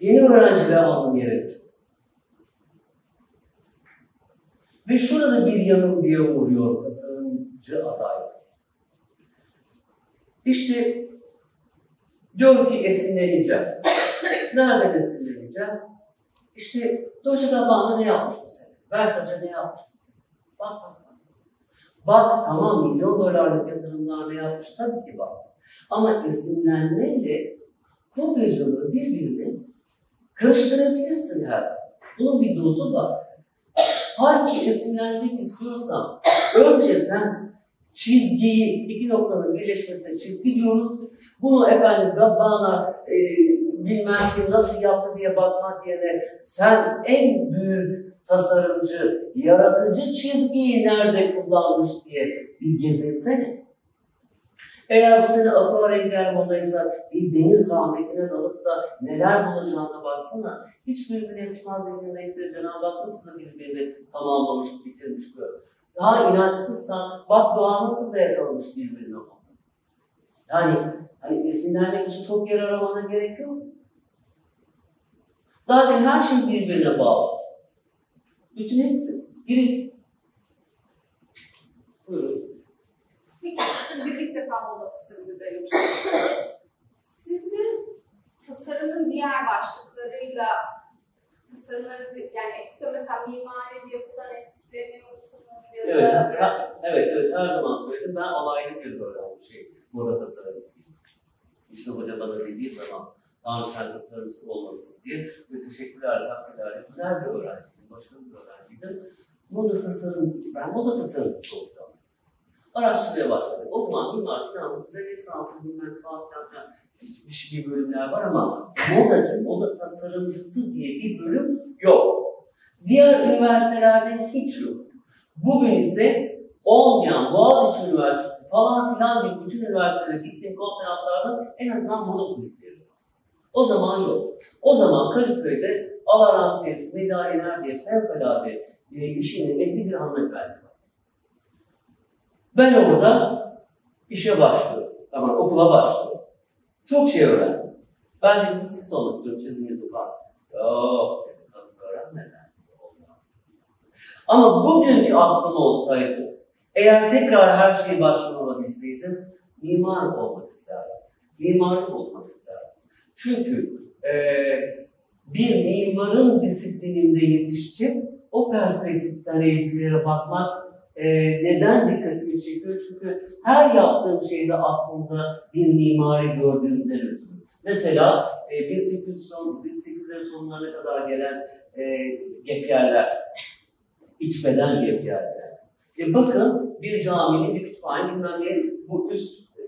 Yeni öğrencileri alnım yere düşmez. Ve şurada bir yanılgıya uğruyor tasarımcı aday. İşte diyor ki esinleneceğim. Nereden esinleneceğim? İşte Dolce Gabbana ne yapmış bu sene? Versace ne yapmış? Bak bak bak. Bak tamam milyon dolarlık yatırımlar ne yapmış? Tabii ki bak. Ama esinlenmeyle kopyacılığı birbirine karıştırabilirsin her. Bunun bir dozu var. Halbuki esinlenmek istiyorsan önce sen çizgiyi, iki noktanın birleşmesine çizgi diyoruz. Bunu efendim Gabbana e, bilmem kim nasıl yaptı diye bakmak yerine sen en büyük tasarımcı, yaratıcı çizgiyi nerede kullanmış diye bir gezinsene. Eğer bu sene akvareller modaysa bir deniz rahmetine dalıp da neler bulacağına baksana. Hiç birbirine yakışmaz zengin renkleri Cenab-ı Hak nasıl birbirini tamamlamış, bitirmiş böyle. Daha inançsızsan bak doğa nasıl da yakalamış birbirine. Yani hani esinlenmek için çok yer aramana gerek yok. Zaten her şey birbirine bağlı. Bütün hepsi. Biri. Buyurun. Peki şimdi biz ilk defa moda tasarım üzerine. Sizin tasarımın diğer başlıklarıyla tasarımlarınızı yani etkiliyor mesela mimari bir yapıdan etkileniyor musunuz Evet, ha- evet, evet her zaman söyledim. Ben alaylı bir öğrenci şey, moda tasarımcısıyım. İşte hoca bana dediği zaman danışan tasarımcısı olmasın diye ve teşekkürler, takdirlerle güzel bir öğrenciydim, başarılı bir öğrenciydim. Moda tasarım, ben moda tasarımcısı olacağım. Araştırmaya başladık. O zaman Mimar Sinan'da güzel esnafı, bilmem falan filan bir, şey- bir bölümler var ama modacı, moda tasarımcısı diye bir bölüm yok. Diğer üniversitelerde hiç yok. Bugün ise olmayan Boğaziçi Üniversitesi falan filan gibi bütün üniversitelere gittiğim konferanslarda en azından moda kulüpleri var. O zaman yok. O zaman Kadıköy'de Alaran Terisi, Veda Ener diye fevkalade e, işinin ehli bir hanımefendi var. Ben orada işe başlıyorum. Ama okula başlıyorum. Çok şey öğrendim. Ben de çizgi olmak istiyorum, çiziminizi var. Yok, kadın öğrenmeden olmaz. Ama bugünkü aklım olsaydı, eğer tekrar her şeyi baştan alabilseydim, mimar olmak isterdim. Mimarlık olmak isterdim. Çünkü eee, bir mimarın disiplininde yetişecek, o perspektiften elbiselere bakmak eee, neden dikkatimi çekiyor? Çünkü her yaptığım şeyde aslında bir mimari gördüğümden ötürü. Mesela e, 1800 son, 1800'lerin sonlarına kadar gelen e, gepyerler, iç beden gepyerler. E bakın bir caminin, bir kütüphane, bilmem ne, bu üst e,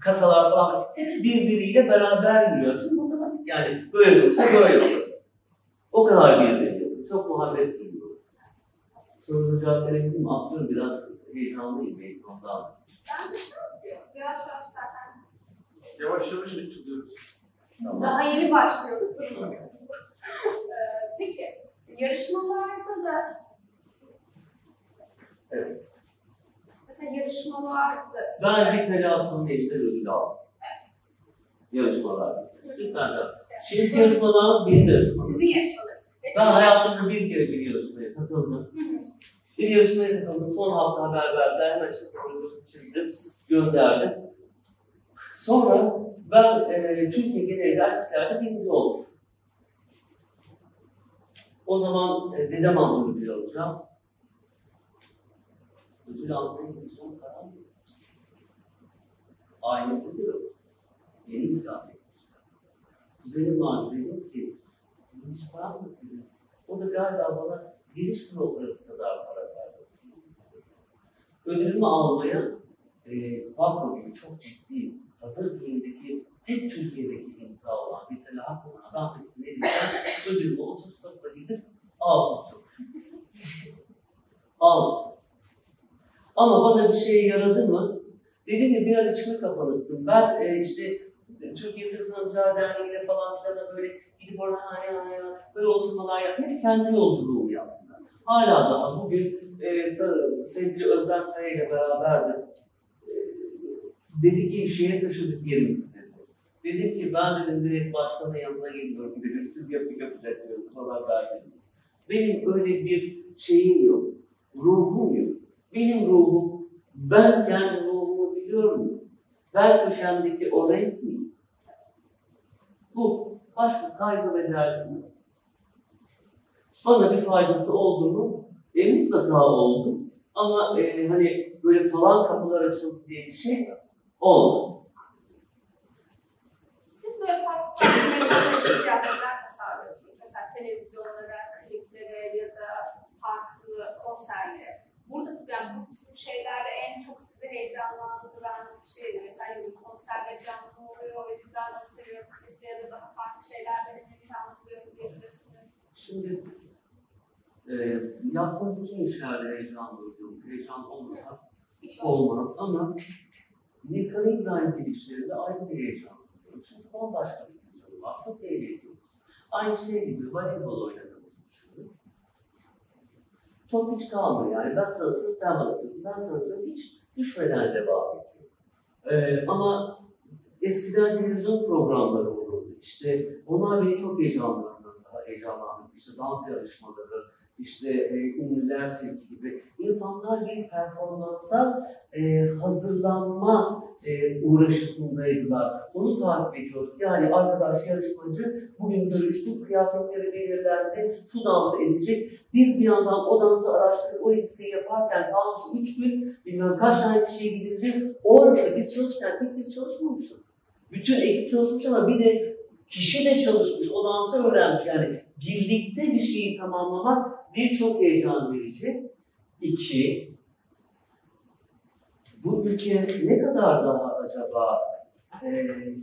kasalar falan hep birbiriyle beraber yürüyor. Çünkü yani böyle olursa böyle olur. O kadar birbirine. Çok muhabbet duyuyorum. Sorunuza cevap verebildim mi? Atlıyorum biraz heyecanlıyım belki ondan. Ben de diyor. Yavaş yavaş zaten Yavaş yavaş açılıyoruz. Daha yeni başlıyoruz. Ee, Peki, yarışmalarda da Evet. mesela yarışmalarda Ben bir telaffuzu işte ödül aldım. Yarışmalar. Lütfen. Şimdi yarışmalarımız benim yarışmam. sizin yarışmalarınız. Ben hayatımda bir kere bir yarışmaya katıldım. Bir yarışmaya katıldım. Son hafta haber verdiler. Hemen işte çizdim, gönderdim. Sonra ben e, Türkiye genelinde erkeklerde birinci olmuş. O zaman e, dedem aldı ödül alacağım. Ödül almaya gideceğim karar? Aile ödül yok. Yeni iflas etmişler. Kuzenim vardı dedim ki, "Bunun hiç param yok dedim. O da galiba bana giriş bürokrası kadar para verdi. Ödülümü almaya e, banko gibi çok ciddi, hazır giyimdeki tek Türkiye'deki imza olan bir telafon rahmetli elinden ödülümü otostopla gidip aldım. aldım. Ama bana bir şey yaradı mı? Dediğim gibi biraz içime kapanıktım. Ben e, işte Türkiye Sınıflar Derneği'yle falan filan böyle gidip oradanaya ya böyle oturmalar hep kendi yolculuğumu yaptım. ben. Hala daha bugün e, ta, sevgili Özlem Kaya ile beraberdim. E, dedi ki şeye taşıdık yerimizi dedi. Dedim ki ben dedim direkt başkanın yanına geliyorum dedim. Siz yapın yapacaksınız falan derdiniz. Benim öyle bir şeyim yok. Ruhum yok. Benim ruhum, ben kendi ruhumu biliyorum. Ben köşemdeki o renk miyim? Bu. Başka kaygı ve derdim yok. Bana bir faydası oldu mu? E, mutlaka oldu. Ama e, hani böyle falan kapılar açıldı diye bir şey olmadı. Siz böyle farklı farklı kıyafetler tasarlıyorsunuz. Mesela televizyonlara, kliplere ya da farklı konserlere. Burada yani bu tür şeylerde en çok sizi heyecanlandıran şey? Mesela bileyim, konserde canlı oluyor, o yüzden onu seviyorum. Ya da daha farklı şeyler denemeyi planlıyorum diyebilirsiniz. Şimdi e, yaptığım bütün işlerde heyecan duydum. Heyecan olmadan olmaz ama Nilkan İbrahim girişlerinde ayrı bir heyecan duyuyorum. Çünkü bambaşka bir vizyonu var. Çok eğleniyoruz. Aynı şey gibi voleybol oynadığımızı düşünün. Top hiç kalmıyor yani. Ben sana atıyorum, sen bana atıyorsun. Ben sana atıyorum. Hiç düşmeden devam ediyor. Ee, ama eskiden televizyon programları. İşte onlar beni çok heyecanlandırdı. heyecanlandırdı. İşte dans yarışmaları, işte e, ünlüler sirki gibi. İnsanlar bir performansa e, hazırlanma e, uğraşısındaydılar. Onu takip ediyorduk. Yani arkadaş yarışmacı bugün görüştük, kıyafetleri belirlendi, şu dansı edecek. Biz bir yandan o dansı araştırıp o elbiseyi yaparken kalmış üç gün, bilmem kaç tane kişiye gidileceğiz. O arada biz çalışırken tek biz çalışmamışız. Bütün ekip çalışmış ama bir de kişi de çalışmış, o dansı öğrenmiş. Yani birlikte bir şeyi tamamlamak bir çok heyecan verici. İki, bu ülke ne kadar daha acaba e,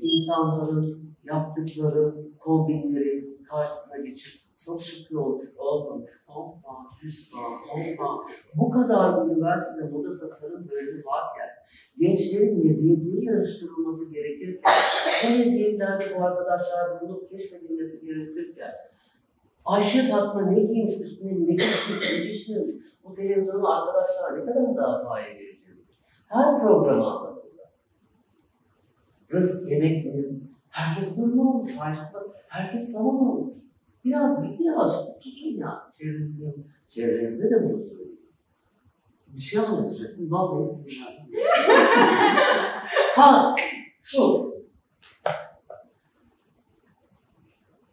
insanların yaptıkları kombinlerin karşısına geçip şık olmuş, olmamış, 10 puan, 100 puan, 10 puan. Bu kadar üniversitede moda tasarım bölümü varken, gençlerin meziyetleri yarıştırılması gerekirken, bu meziyetlerde bu arkadaşlar bulunup keşfedilmesi gerekirken, Ayşe Fatma ne giymiş üstüne ne giymiş, ne giymiş, bu televizyonu arkadaşlar ne kadar daha pahalı vereceğiz. Her programa anlatıyorlar. Rızk, yemek, herkes böyle olmuş, harçlıklar, herkes tamam olmuş. Biraz bir birazcık tutun ya çevrenizde, çevrenizde de bunu söyleyin. Bir şey anlatacaktım, vallahi sinirlendim. ha, şu.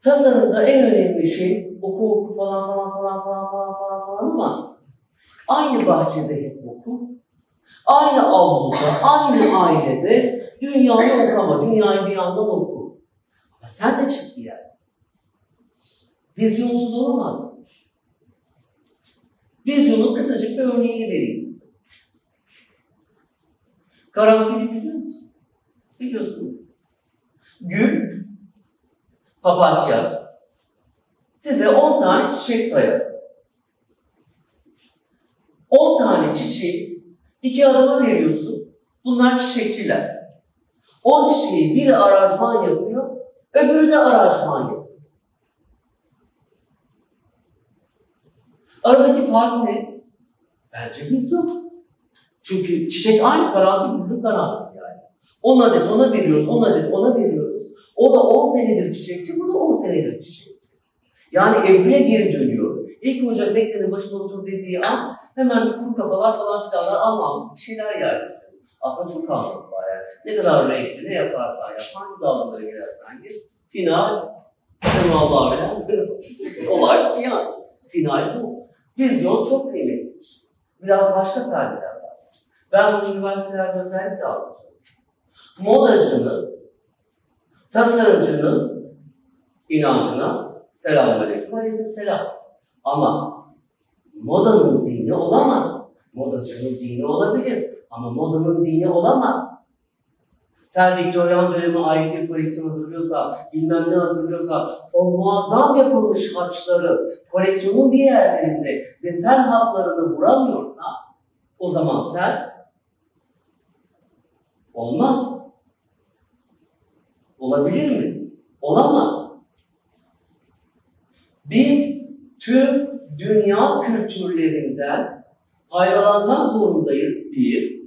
Tasarımda en önemli şey oku oku falan falan falan falan falan falan falan ama aynı bahçede hep oku. Aynı avluda, aynı ailede dünyayı okuma, dünyayı bir yandan oku. Ama sen de çık bir yer. Vizyonsuz olamazmış. Vizyonun kısacık bir örneğini vereyim size. Karanfili biliyor musun? Biliyorsun. Gül, papatya, size 10 tane çiçek sayar. 10 tane çiçeği iki adama veriyorsun. Bunlar çiçekçiler. On çiçeği biri aranjman yapıyor, öbürü de aranjman yapıyor. Aradaki fark ne? Bence vizyon. Çünkü çiçek aynı karanlık bizim karanlık yani. 10 adet ona veriyoruz, 10 adet ona veriyoruz. O da 10 senedir çiçekçi, bu da 10 senedir çiçekçi. Yani evrine geri dönüyor. İlk hoca teknenin başına otur dediği an hemen bir kuru kafalar falan filanlar anlamsız bir şeyler yerleştiriyor. Aslında çok anlamlı var yani. Ne kadar renkli, ne yaparsan yap, hangi dağılımlara girersen gir. Final, Allah bilen olay yani. Final bu. Vizyon çok kıymetlidir. Biraz başka perdeler var. Ben bunu üniversitelerde özellikle anlatıyorum. Modacının, tasarımcının inancına selamünaleyküm, aleyküm selam. Ama modanın dini olamaz. Modacının dini olabilir ama modanın dini olamaz. Sen Viktoryan dönemi ait bir koleksiyon hazırlıyorsa, bilmem ne hazırlıyorsa, o muazzam yapılmış haçları koleksiyonun bir yerlerinde desen hatlarını vuramıyorsa, o zaman sen olmaz. Olabilir mi? Olamaz. Biz tüm dünya kültürlerinden faydalanmak zorundayız bir.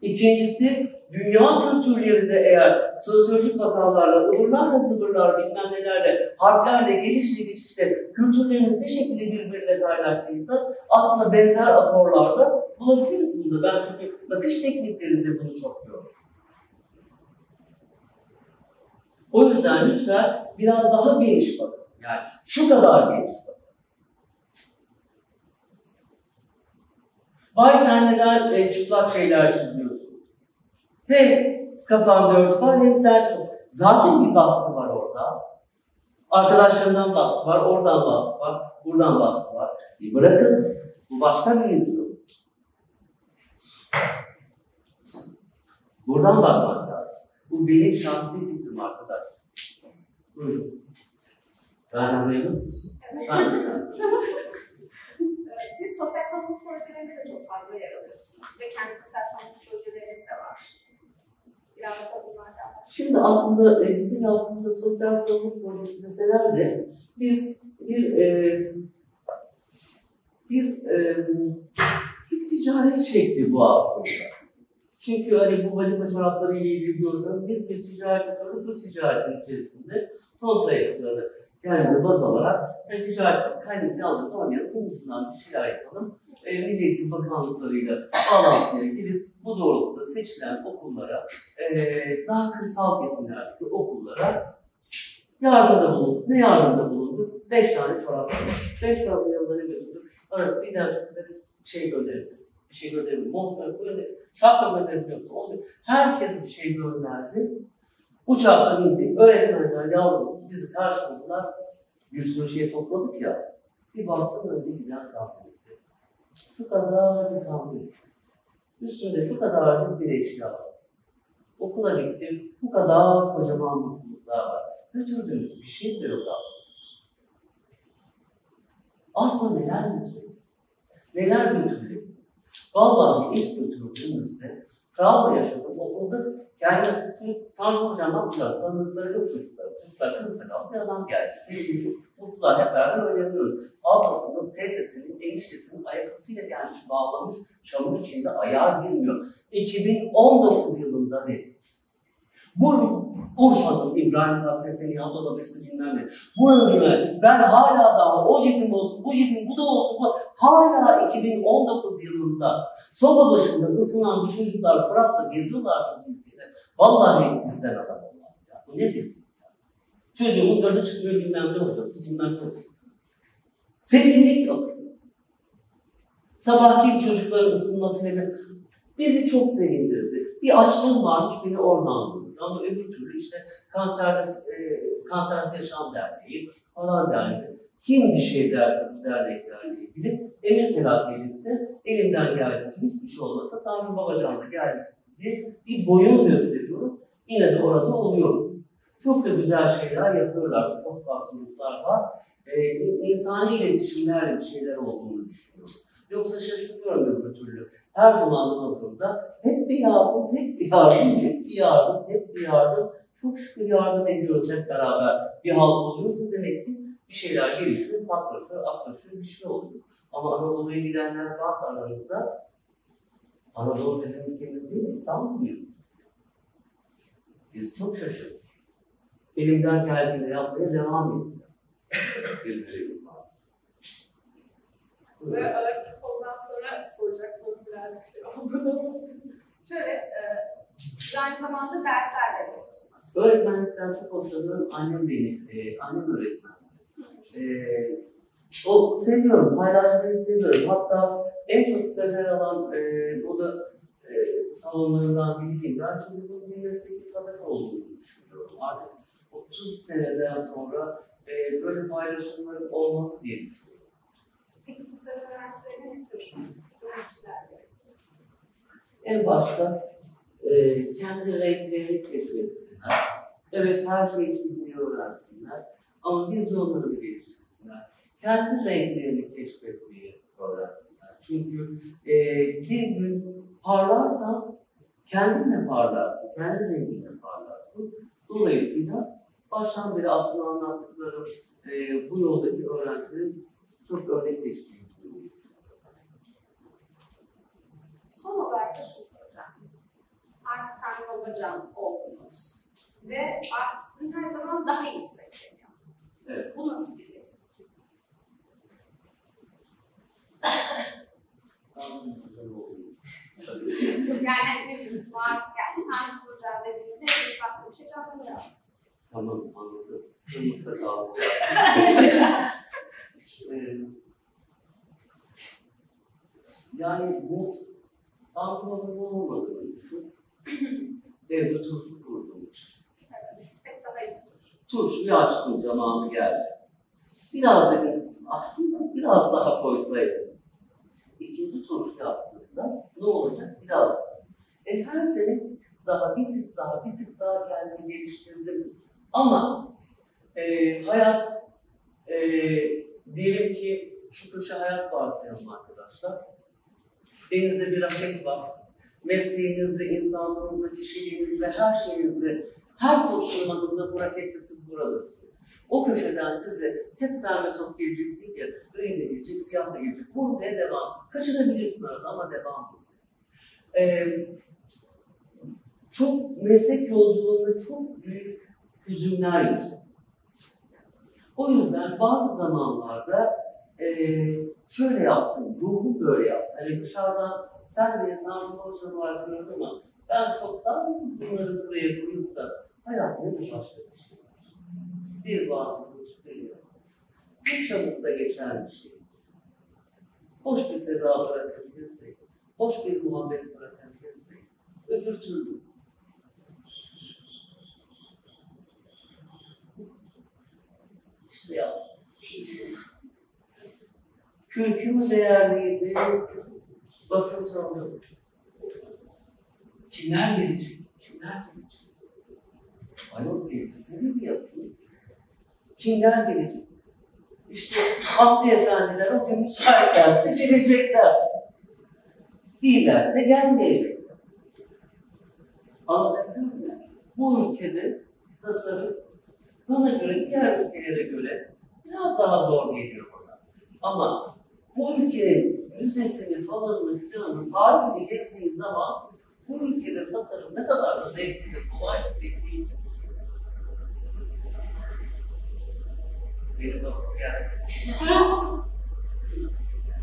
İkincisi dünya kültürleri de eğer sosyolojik vakalarla, ıvırlarla, zıvırlar, bilmem nelerle, harplerle, gelişle geçişle kültürlerimiz bir şekilde birbirine kaynaştıysa aslında benzer akorlarda bulabiliriz bunu. Ben çünkü nakış tekniklerinde bunu çok gördüm. O yüzden lütfen biraz daha geniş bakın. Yani şu kadar geniş bakın. Vay sen neden e, çıplak şeyler çiziyorsun? Hem kafan dört var hem sen çok. Zaten bir baskı var orada. Arkadaşlarından baskı var, oradan baskı var, buradan baskı var. Bir bırakın, bu başka bir izliyor. Buradan bakmak lazım. Bu benim şahsi fikrim arkadaş. Buyurun. Ben memnun musun? Siz sosyal sorumluluk projelerinde de çok fazla yer alıyorsunuz ve kendi sosyal sorumluluk projeleriniz de var. Şimdi aslında e, bizim yaptığımız sosyal sorumluluk projesi deseler de biz bir e, bir e, bir ticaret şekli bu aslında. Çünkü hani bu vazife çorapları ile ilgili diyorsanız biz bir ticaret yapıyoruz. Bu ticaretin içerisinde ton sayıkları kendimize baz alarak e, ticaret aldık olmayalım. Bunun dışından bir şeyler yapalım. E, Milli Eğitim Bakanlıklarıyla bağlantıya girip bu doğrultuda seçilen okullara e, daha kırsal kesimlerdeki okullara yardımda bulunduk. Ne yardımda bulunduk? Beş tane çorap var. Beş çorabın yanlarına götürdük. Arada bir tane çok güzel şey göndeririz. Bir şey gönderelim. Mont gönderelim. Şapka gönderebiliyor musun? Onu Herkes bir şey gönderdi. Uçaktan indik. Öğretmenler yavrum bizi karşıladılar. Bir sürü şey topladık ya. Bir baktım önde giden kamyoneti. Şu kadar bir kamyonet. Üstünde şu kadarcık bir eşya var. Okula gittim. Bu kadar kocaman mutluluklar var. Götürdüğünüz bir şey de yok aslında. Aslında neler götürüyor? Neler götürüyor? Vallahi ilk götürdüğümüzde travma yaşadım. Okulda yani Tanju Hocam'dan uzak tanıdıkları çok çocuklar. Çocuklar kırmızı sakallı bir adam geldi. Sevgili mutlular hep beraber oynanıyoruz. Ablasının, teyzesinin, eniştesinin ayakkabısıyla gelmiş, bağlamış, çamur içinde ayağa girmiyor. 2019 yılında dedi. Bu Urfa'nın İbrahim Tatlıses'in Nihat Odabesi bilmem ne. Bunu bilmem. Ben hala daha o cebim olsun, bu cebim, bu da olsun. Bu, hala 2019 yılında soba başında ısınan bu çocuklar çorapla geziyorlarsa bu ülkede. Vallahi bizden adam olmaz ya. Bu ne bizim? Çocuğumun gazı çıkıyor bilmem ne hocası, bilmem ne hocası. Yok. Sabahki çocukların ısınmasıyla bizi çok sevindirdi. Bir açlığım varmış beni oradan buldu. Ama öbür türlü işte kansersiz, e, yaşam derneği falan derneği. Kim bir şey derse bu derneklerle ilgili emir telakki edip de elimden geldiğince hiçbir şey olmasa Tanju Babacan da geldi diye bir boyun gösteriyorum. Yine de orada oluyor. Çok da güzel şeyler yapıyorlar. Çok farklı gruplar var. Ee, insani iletişimlerle bir şeyler olduğunu düşünüyorum. Yoksa şaşırıyorum öbür türlü. Her cuma namazında hep bir yardım, hep bir yardım, hep bir yardım, hep bir yardım. Çok şükür yardım ediyoruz hep beraber. Bir halk oluyorsa demek ki bir şeyler gelişiyor, patlaşıyor, aklaşıyor, bir şey oluyor. Ama Anadolu'ya gidenler varsa aranızda, Anadolu bizim ülkemiz değil mi? İstanbul muyuz? Biz çok şaşırdık. Elimden geldiğinde yapmaya devam edeceğim. Birbirine bazı. Ve ağır ondan sonra soracak soru birazcık şey oldu. Şöyle, e, siz aynı zamanda dersler veriyorsunuz. Öğretmenlikten çok hoşlanıyorum. Annem beni, e, annem öğretmen. E, o seviyorum, paylaşmayı seviyorum. Hatta en çok stajyer alan e, o da e, salonlarından biriyim. Ben çünkü bunun bir mesleki sadaka olduğunu düşünüyorum. Artık 30 seneden sonra e, böyle paylaşımların olmalı diye düşünüyorum. Peki tasarım öğrencilerine ne tür öğrenciler? En başta e, kendi renklerini keşfetsinler. Evet her şeyi çizmeyi öğrensinler. Ama vizyonlarını geliştirsinler. Kendi renklerini keşfetmeyi öğrensinler. Çünkü e, bir gün parlarsan kendinle parlarsın, kendi renginle parlarsın. Dolayısıyla baştan beri aslında anlattıklarım e, bu yoldaki öğrencilerin çok örnek teşkil ediyor. Son olarak da şunu soracağım. Artık Tanrı Babacan oldunuz. Ve artık sizin her zaman daha iyisi bekleniyor. Evet. Bu nasıl bir his? Yani ne bileyim var, yani Tanrı Babacan dediğinizde hepimiz farklı bir şey canlanıyor. Tamam anladım. Kırmızı kaldı. Ee, yani bu Tanrı'nın olmadığını düşün. Evde turşu kurduğunu düşün. Turşuyu açtığın zamanı geldi. Biraz dedim, aslında biraz daha koysaydım. İkinci turşu yaptığında ne olacak? Biraz. E her sene bir tık daha, bir tık daha, bir tık daha kendimi geliştirdim. Ama e, hayat, e, diyelim ki şu köşe hayat varsayalım arkadaşlar. Elinizde bir raket var. Mesleğinizde, insanlığınızda, kişiliğinizde, her şeyinizde, her koşulmanızda bu rakette siz buradasınız. O köşeden size hep pembe top gelecek değil ya, gri de gelecek, siyah da gelecek. Vurmaya devam. Kaçırabilirsin arada ama devam et. Ee, çok meslek yolculuğunda çok büyük hüzünler yaşadım. O yüzden bazı zamanlarda eee, şöyle yaptım, ruhum böyle yaptı. Hani dışarıdan sen beni Tanrı Hocam olarak gördün ama ben çoktan bunları buraya koyup da hayat ne de başka bir şey var. Bir bağımlılık geliyor. Bu çabukta geçen bir şey. Hoş bir seda bırakabilirsek, hoş bir muhabbet bırakabilirsek, öbür türlü İşte ya. Kürkümü değerliydi, basın sorunu. Kimler gelecek? Kimler gelecek? Ayol elbiseni mi yapıyor? Kimler gelecek? İşte Abdi Efendiler o gün müsaitlerse gelecekler. Değillerse gelmeyecekler. Anlatabiliyor muyum? Bu ülkede tasarım bana göre diğer ülkelere göre biraz daha zor geliyor bana. Ama bu ülkenin müzesini falanını filanını tarihini gezdiğin zaman bu ülkede tasarım ne kadar da zevkli ve kolay ve keyifli. Benim lafım geldi.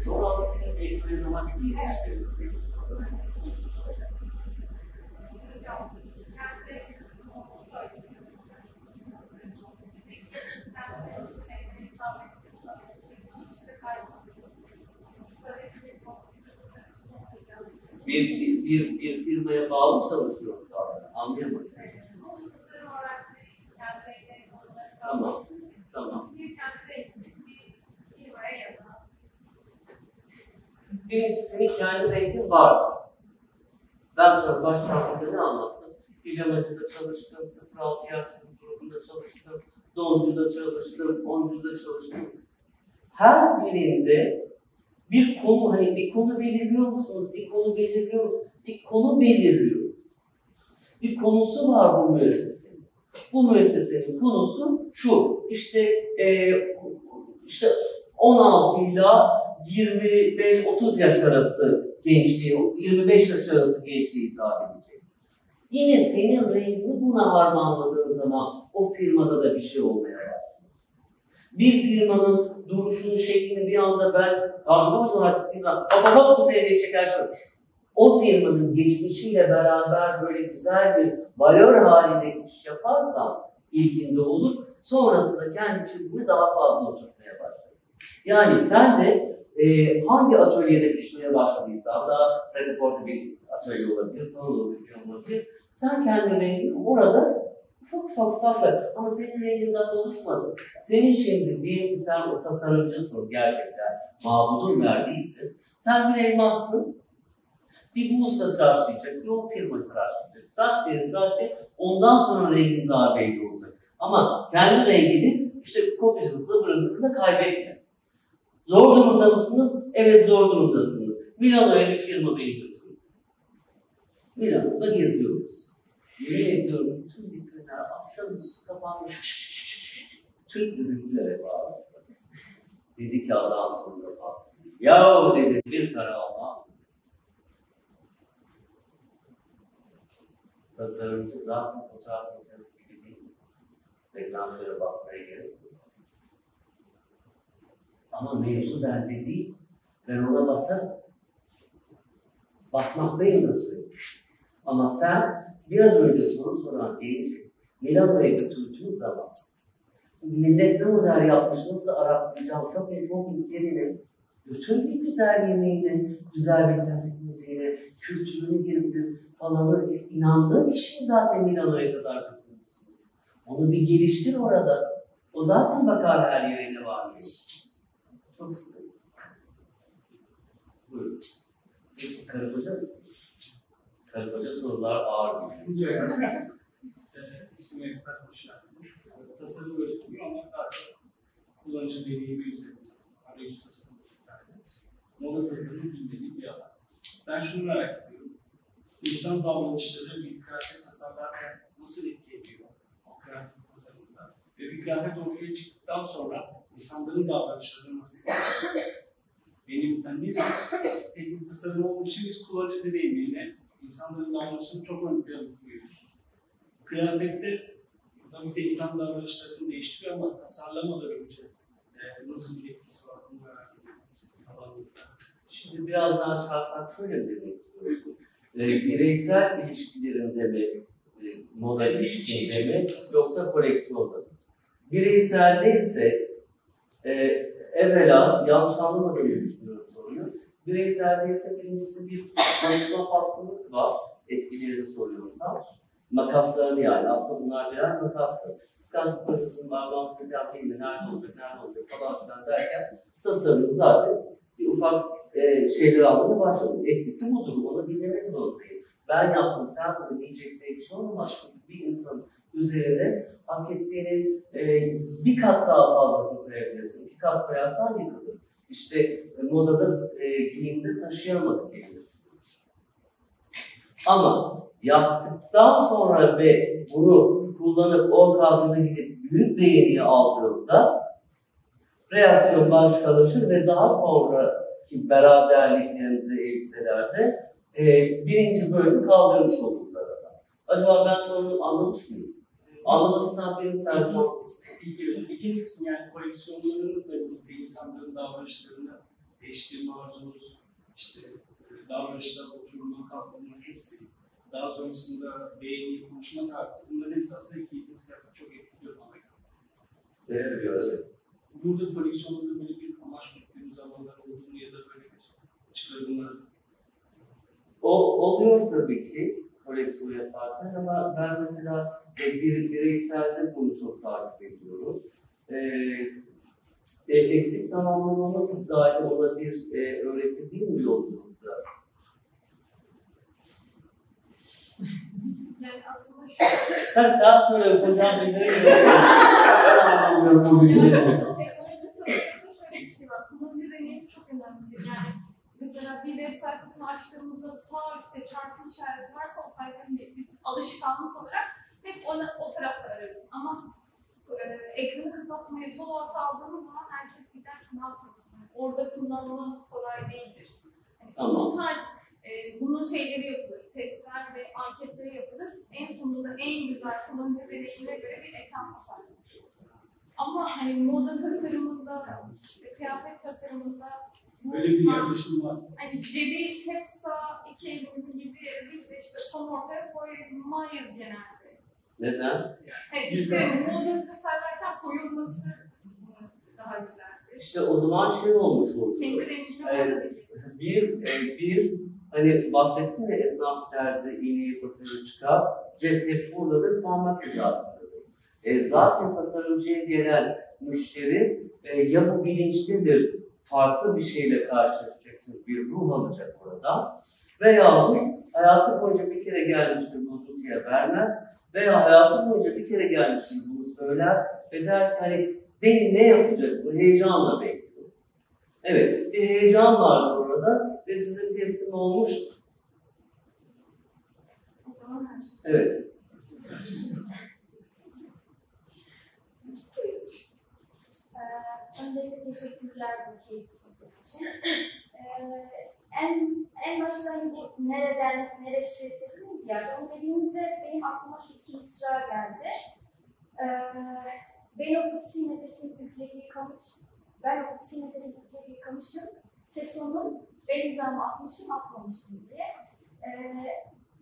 Alıp bir ekmeğe zaman bir Hocam, kendi renklerinin olduğunu söylediniz. Peki, kendi renklerinin hitap ettiğiniz hiç de kaybolmasın. Söylediğiniz o tasarımcı olmayacağım. bir, bir, bir firmaya bağlı çalışıyoruz abi. Anlayamadım. Tamam, tamam. Bir bir Birincisinin kendi rengi var. Ben sana başlangıçta ne anlattım? Pijamacıda çalıştım, 06 yaş grubunda çalıştım, doncuda çalıştım, oncuda çalıştım. Her birinde Bir konu hani bir konu belirliyor musunuz? Bir konu belirliyor musunuz? Bir konu belirliyor. Bir konusu var bu müessesenin. Bu müessesenin konusu şu. İşte e, işte 16 ile 25-30 yaş arası gençliği, 25 yaş arası gençliği hitap edecek. Yine senin rengini buna harmanladığın zaman o firmada da bir şey olmaya. Bir firmanın duruşunun şeklini bir anda ben tarjuma olarak gittiğimde hop hop bu sevdiği şeker şey. O firmanın geçmişiyle beraber böyle güzel bir valör halinde iş yaparsam ilkinde olur. Sonrasında kendi çizgimi daha fazla oturtmaya başlar. Yani sen de e, hangi atölyede pişmeye başladıysan, daha pratiporta bir atölye olabilir, falan olabilir, olabilir. Sen kendi rengini orada ufak ufak ama senin rengin daha oluşmadı. Senin şimdi diyelim ki sen o tasarımcısın gerçekten, mabudun verdiysin. Sen bir elmassın, bir bu usta tıraşlayacak, bir o firma tıraşlayacak. Tıraşlaya tıraşlaya ondan sonra rengin daha belli olacak. Ama kendi rengini işte kopyacılıkla, bırazılıkla kaybetme. Zor durumda mısınız? Evet zor durumdasınız. Milano'ya bir firma beni götürüyor. Milano'da geziyoruz. Yemin ediyorum bütün vitrinler akşamüstü kapanmış. Türk bizimkilere bağlı. Dedi ki adam sonunda baktı. Yahu dedi bir para almaz? Tasarımcı zaten fotoğraf makinesi gibi değil. Reklam şöyle basmaya gerek. Ama mevzu bende değil. Ben ona basarım. Basmaktayım da söyleyeyim. Ama sen biraz önce soru soran genci Milano'ya götürdüğün zaman millet ne model yapmış, nasıl aratlayacağım, shopping mobbing yerine götür bir güzel yemeğini, güzel bir klasik müziğini, kültürünü gezdir falanı. inandığın kişiyi zaten Milano'ya kadar götürmüşsün. Onu bir geliştir orada. O zaten bakar her yerine var. Çok sıkıntı. Buyurun. Siz karı koca mısınız? Karı koca sorular ağır ismi hoş geldiniz. Tasarım öğretimi ama daha çok kullanıcı deneyimi üzerinde. Arayüz tasarımı vesaire. Moda tasarımı bilmediğim bir alan. Ben şunu merak ediyorum. İnsan davranışları bir kıyafet tasarlarken nasıl etki ediyor o kıyafet tasarımında? Ve bir kıyafet ortaya çıktıktan sonra insanların davranışları nasıl ediyor? Benim, ben biz teknik tasarım olduğu için biz kullanıcı deneyimiyle insanların davranışını çok ön plana koyuyoruz. Kıyafette tabii ki insan davranışlarını değiştiriyor ama tasarlamadan önce e, nasıl bir etkisi var bunu merak ediyorum sizin alanınızda. Şimdi biraz daha çarpsak şöyle demek istiyorsun? Ee, bireysel ilişkilerinde mi, e, moda ilişkinde mi, yoksa koleksiyonda mı? Bireyselde ise e, evvela yanlış anlamadığını düşünüyorum soruyu. Bireyselde ise birincisi bir konuşma faslımız var. Etkilerini soruyorsam. Makaslarını yani. Aslında bunlar birer makaslar. Kıskançlık projesinin bağlantı hocam filmi nerede olacak, nerede olacak falan filan derken tasarımımız zaten bir ufak e, şeyler almaya başladı. Etkisi budur. Onu dinlemek zorundayım. Ben yaptım, sen bunu diyeceksin diye bir şey olmaz. Bir insanın üzerine hak ettiğinin e, bir kat daha fazlasını koyabilirsin. İki kat koyarsan yıkılır. İşte e, modada, e, giyimde taşıyamadık elimiz. Ama yaptıktan sonra ve bunu kullanıp o okazyona gidip büyük beğeniyi aldığımda reaksiyon başkalaşır ve daha sonraki beraberliklerinizi elbiselerde e, birinci bölümü kaldırmış oluruz arada. Acaba ben sorunu anlamış mıyım? Anlamadıysan beni Sercan. İlk, ikinci kısım yani koleksiyonlarınızla birlikte insanların davranışlarını değiştirme arzunuz, işte e, davranışlar, oturma, kalkma hepsi. Daha sonrasında beğeni, konuşma tarzı. Bunların hepsi aslında ikiniz çok etkiliyor bana. Evet, evet. Burada koleksiyonda böyle bir amaç güttüğünüz zamanlar olduğunu ya da böyle bir çıkarımlar O, oluyor tabii ki koleksiyon yaparken ama ben mesela e, bir bireyselde bunu çok takip ediyorum. E, e, eksik tamamlamamız dahil ona bir e, öğretim değil mi yolculukta? Ben saat şöyle okuyacağım sözleri görüyorum. Ben anlamıyorum bu bilgileri. Mesela bir web sayfasını açtığımızda sağ üstte çarpı işareti varsa o sayfanın bizim alışkanlık olarak hep ona, o tarafta ararız. Ama e, ekranı kapatmayı sol alta aldığımız zaman herkes gider ki ne yapıyoruz? Yani orada kullanma kolay değildir. Yani tamam. Bu tarz e, bunun şeyleri yapılır, testler ve anketleri yapılır. En sonunda en güzel kullanıcı deneyimine göre bir ekran tasarlanır. Ama hani moda tasarımında, işte kıyafet tasarımında Böyle bir yaklaşım var. hani cebi hep sağ iki elimizin girdiği yere biz de işte son ortaya koymayız genelde. Neden? Biz işte moda tasarlarken koyulması daha güzeldir. İşte o zaman şey olmuş oldu. Kendi rengini Evet. olabilir. Bir, e, bir hani bahsettim ya esnaf terzi iğneyi batırır çıkar. Cep hep buradadır, parmak hizasındadır. E, zaten tasarımcıya gelen müşteri e, ya bu bilinçlidir, farklı bir şeyle karşılaşacak çünkü bir ruh alacak orada. Veya hayatı boyunca bir kere gelmiştir bozuntuya vermez. Veya hayatı boyunca bir kere gelmiştir bunu söyler ve der ki hani beni ne yapacaksın heyecanla bekliyor. Evet, bir heyecan vardır orada ve size teslim olmuştur. Şey. Evet, Ee, öncelikle teşekkürler bu keyifli sohbet için. Ee, en, en başta hani bu nereden, neresi dediniz ya, onu dediğinizde benim aklıma şu iki mısra geldi. Ee, ben o kutsi nefesin üflediği kamış, ben o kutsi nefesin üflediği kamışım, ses onun, ben imzamı atmışım, atmamışım diye. Ee,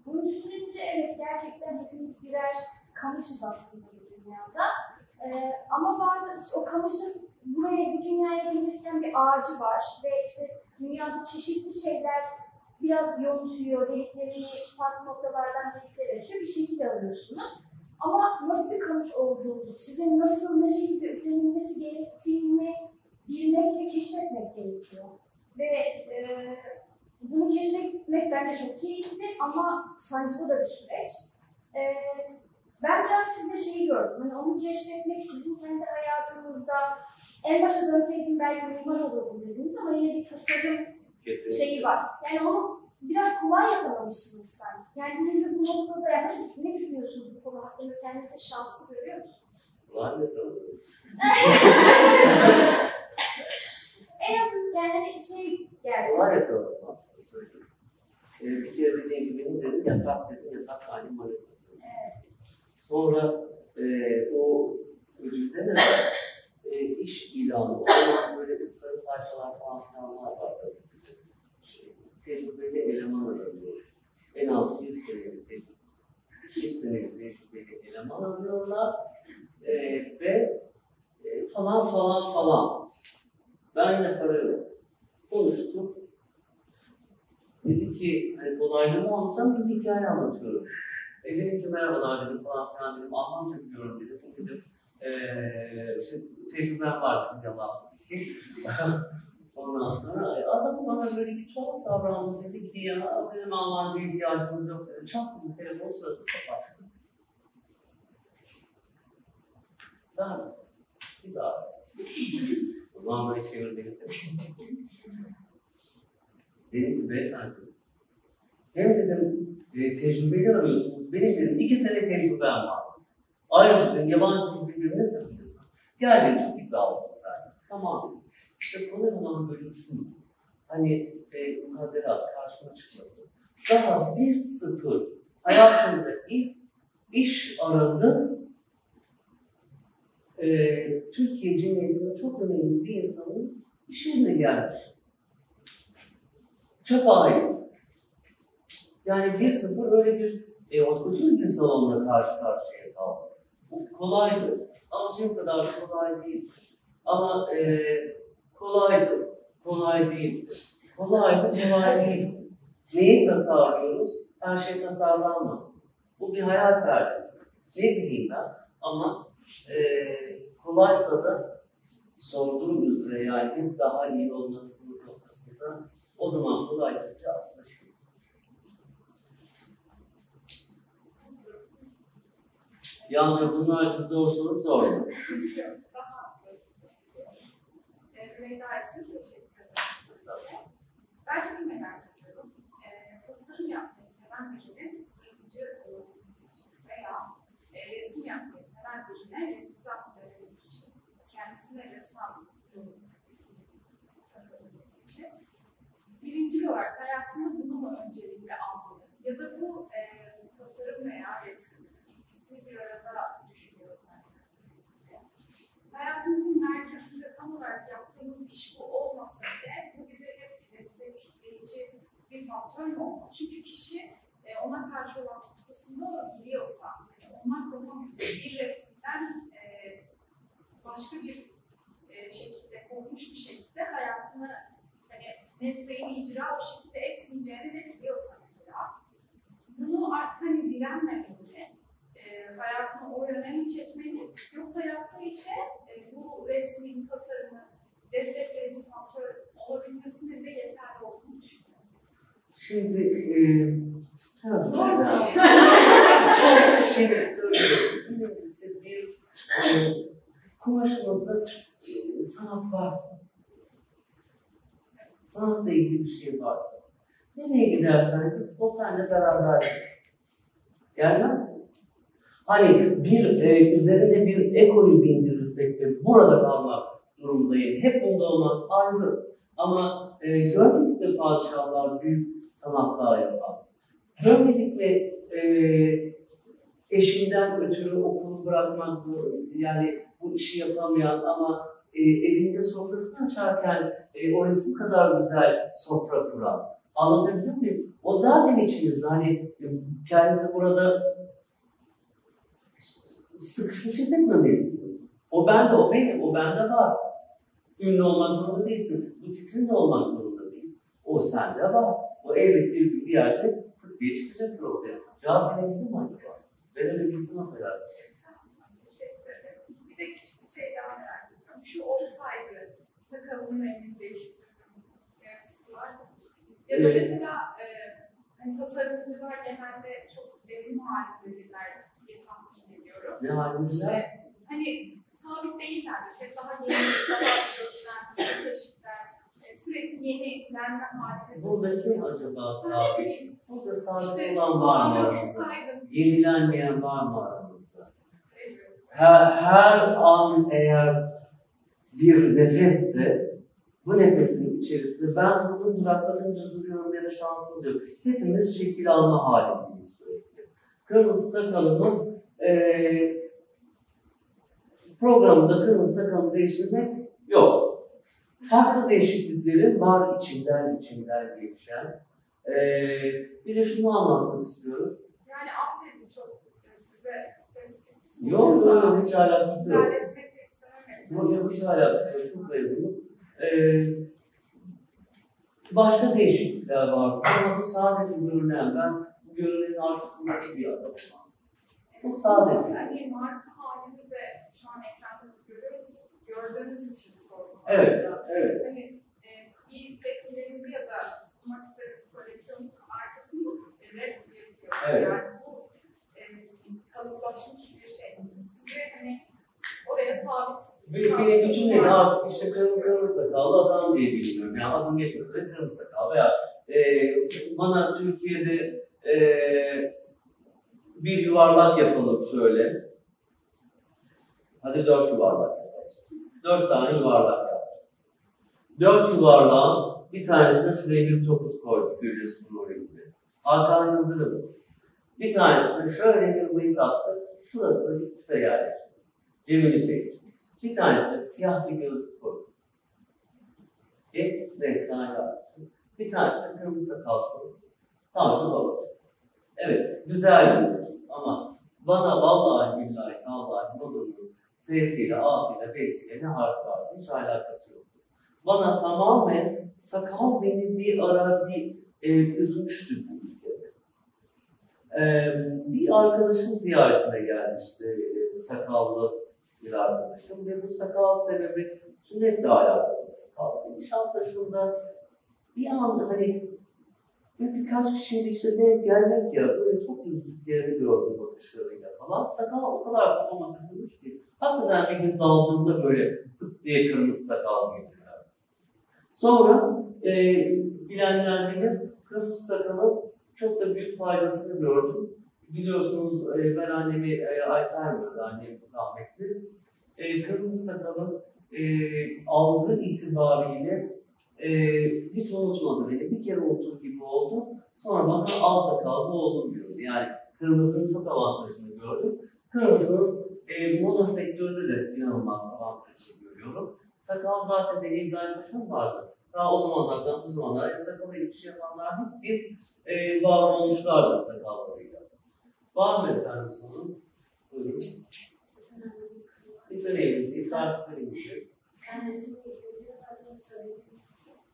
bunu düşününce evet gerçekten hepimiz birer kamışız aslında bu dünyada. Ee, ama bazen işte o kamışın buraya bu dünyaya gelirken bir ağacı var ve işte dünyada çeşitli şeyler biraz yontuyor, deliklerini farklı noktalardan delikler açıyor, bir şekil alıyorsunuz. Ama nasıl bir kamış olduğunuzu, size nasıl, ne şekilde üflenilmesi gerektiğini bilmek ve keşfetmek gerekiyor. Ve e, bunu keşfetmek bence çok keyifli ama sancılı da bir süreç. E, ben biraz sizde şeyi gördüm. Hani onu keşfetmek sizin kendi hayatınızda en başa dönseydim belki mimar olurdum dediniz ama yine bir tasarım kesinlikle. şeyi var. Yani onu biraz kolay yakalamışsınız sanki. Kendinizi bu noktada yani nasıl, ne düşünüyorsunuz bu konu hakkında? Kendinizi şanslı görüyor musunuz? Var mı tanıdığınız? Yani hani şey geldi. Kolay yakaladım aslında söyleyeyim. Ee, bir kere dediğim gibi benim dedim yatak dedim yatak halim manifestası. Sonra e, o ödülde de e, iş ilanı, o zaman böyle sarı sayfalar falan filanlar vardı. Tecrübeli eleman aranıyor. En az bir senelik tecrübe. Bir senelik tecrübeli eleman arıyorlar. E, ve e, falan falan falan. Ben yine para yok. Konuştuk. Dedi ki, hani kolaylığımı anlatacağım, bir hikaye anlatıyorum. E dedim ki merhabalar dedim falan filan dedim. Almanca biliyorum dedim. Bu dedim. Eee işte tecrübem var dedim yalan. Ondan sonra adam bana böyle bir tuhaf davrandı. Dedi ki ya benim Almanca ihtiyacımız yok dedi. Çat dedi telefon sırasını kapattı. Sağ mısın? Bir daha. O zaman böyle çevirdi getirdim. Dedim ki hem dedim e, tecrübeli arıyorsunuz. Benim dedim iki sene tecrübem var. Ayrıca dedim yabancı dil birbirine sakıncası. Gel dedim çok iddialısın sen. Tamam dedim. İşte kolay olan bölüm şu. Hani e, mukadderat karşına çıkması. Daha bir sıfır hayatımda ilk iş aradım. E, Türkiye Cumhuriyeti'nin çok önemli bir insanın iş yerine gelmiş. Çapa ailesi. Yani bir sıfır öyle bir e, oturtun bir salonla karşı karşıya kaldı. Bu kolaydı. Ama o kadar da kolay değil. Ama e, kolaydı. Kolay değildi. Kolaydı, kolay değildi. Neyi tasarlıyoruz? Her şey tasarlanmadı. Bu bir hayal perdesi. Ne bileyim ben ama e, kolaysa da sorduğum üzere yani daha iyi olmasının noktasında o zaman kolaysa aslında şey Yalnızca bunlar zor soru sorma. Ben şimdi merak ediyorum. Ee, tasarım yapmayı seven erkeğin tasarımcı olabilmesi için veya e, resim yapmayı seven birine ressam öğrenmesi için, kendisine ressam takabilmesi için birinci olarak hayatında bunu mu öncelikle almalı? Ya da bu e, tasarım veya resim ikisini bir arada düşünüyorum ben. Hayatımızın merkezinde tam olarak yaptığımız iş bu olmasa bile bu bize hep bir destekleyici bir faktör olmalı? Çünkü kişi e, ona karşı olan tutkusunu biliyorsa, olmak yapamıyorsa bir resimden e, başka bir e, şekilde, korkmuş bir şekilde hayatını hani mesleğini icra o şekilde etmeyeceğini de biliyorsa mesela bunu artık hani direnmemeli, e, hayatını o yöne mi çekmeli yoksa yaptığı işe e, bu resmin, tasarımın destekleyici faktör olabilmesinin de yeterli olduğunu düşünüyorum. Şimdi e, tamam, şey. Birincisi bir e, kumaşımızda sanat varsa, sanatla ilgili bir şey varsa, nereye gidersen git, o seninle beraber gelmez mi? Hani bir e, üzerine bir ekoyu bindirirsek ve burada kalmak durumdayım. Hep bunda olmak ayrı. Ama e, görmedik mi padişahlar büyük sanatlar yapan? Görmedik e, eşinden ötürü okulu bırakmak zor, yani bu işi yapamayan ama e, evinde sofrasını açarken e, o kadar güzel sofra kuran. Anlatabiliyor muyum? O zaten içinizde hani kendinizi burada sıkışmış hissetmemelisiniz. O bende, o benim, o bende var. Ünlü olmak zorunda değilsin. Bu titrin olmak zorunda değil. O sende var. O elbet bir, bir yerde pıt diye çıkacaktır ortaya. Cevap verebildim mi acaba? Ben öyle bir insana affedersin. Teşekkür ederim. Bir de küçük bir şey daha merak ediyorum. Şu olsaydı sakalımın rengini değiştirdim. Yazısı var. Ya da Evet. mesela e, hani tasarımcılar genelde çok devrim halindedirler diye tahmin ediyorum. Ne haliniz İşte hani sabit değillerdir. Hep daha yeni, daha gözler, keşifler, sürekli yeni halinde. Burada kim acaba bileyim, Burada işte olan var mı aramızda? Yenilenmeyen var mı aramızda? Her, her an eğer bir nefesse, bu nefesin içerisinde ben bunun duraklarınca duruyorum deme şansım yok. Hepimiz şekil alma halindeyiz sürekli. Kırmızı sakalımın eee programında kırmızı sakalımı değiştirmek yok. Farklı değişikliklerim var içinden içinden geçen. Eee bir de şunu anlatmak istiyorum. Yani affedin çok size spesifik soru. Yok yok hiç alakası yok. Yok yok hiç alakası yok. Çok memnunum. Ee, başka değişiklikler var. Ama bu sadece görünen. Ben bu görünenin arkasındaki bir adamım aslında. Bu sadece. Hani marka halini de şu an ekranda biz görüyoruz. Gördüğümüz için. Evet, evet. Hani e, ya da sunmak koleksiyonumuzun arkasında red yazıyor. Evet. Yani bu e, kalıplaşmış bir şey. Size hani oraya sabit Bir, bir cümleyle artık işte kırmızı, kırmızı sakallı adam diye biliniyorum. Yani adım geçmese de kırmızı sakal veya e, bana Türkiye'de e, bir yuvarlak yapalım şöyle. Hadi dört yuvarlak yapalım. Dört tane yuvarlak. Dört yuvarlağın bir tanesine şuraya bir topuz koyduk görüyorsun gibi. Hakan Yıldırım. Bir tanesine şöyle bir bıyık attık. Şurasına bir küpe yerleştirdik. Cemil İpek. Bir tanesine siyah bir gözlük koyduk. Hep Neslihan Yalçın. Bir tanesine kırmızı sakal koyduk. Tanju Baba. Evet, güzel bir oyuncu ama bana vallahi billahi vallahi Noda'nın S'siyle, A'sıyla, B'siyle ne harf varsa hiç alakası yok. Bana tamamen sakal beni bir ara bir e, üzmüştü bu ülkede. E, bir arkadaşım ziyaretine gelmişti, e, sakallı bir arkadaşım ve bu sakal sebebi sünnetle alakalı sakal. Nişantaşı'nda bir anda hani bir birkaç kişiyle işte denk gelmek ya böyle çok üzdüklerini gördüm bakışlarıyla falan. Sakal o kadar kafama takılmış ki hakikaten bir gün daldığında böyle pıt diye kırmızı sakal geliyor. Sonra e, bilenler bilir kırmızı sakalın çok da büyük faydasını gördüm. Biliyorsunuz e, ben annemi e, Alzheimer'da annem rahmetli. E, kırmızı sakalın e, algı itibariyle e, hiç unutmadı beni. Bir kere unutur gibi oldu. Sonra bana al sakallı oldum diyordu. Yani kırmızının çok avantajını gördüm. Kırmızının e, moda sektöründe de inanılmaz avantajını görüyorum. Sakal zaten benim İbrahim Paşa'm vardı. Daha o zamanlardan bu zamanlara sakalı bir şey yapanlar hep bir e, var olmuşlardı sakallarıyla. Var mı efendim sorun? Buyurun. Hiç önemli değil. Sadece söyleyeceğiz. Kendisiyle ilgili az önce söylediğiniz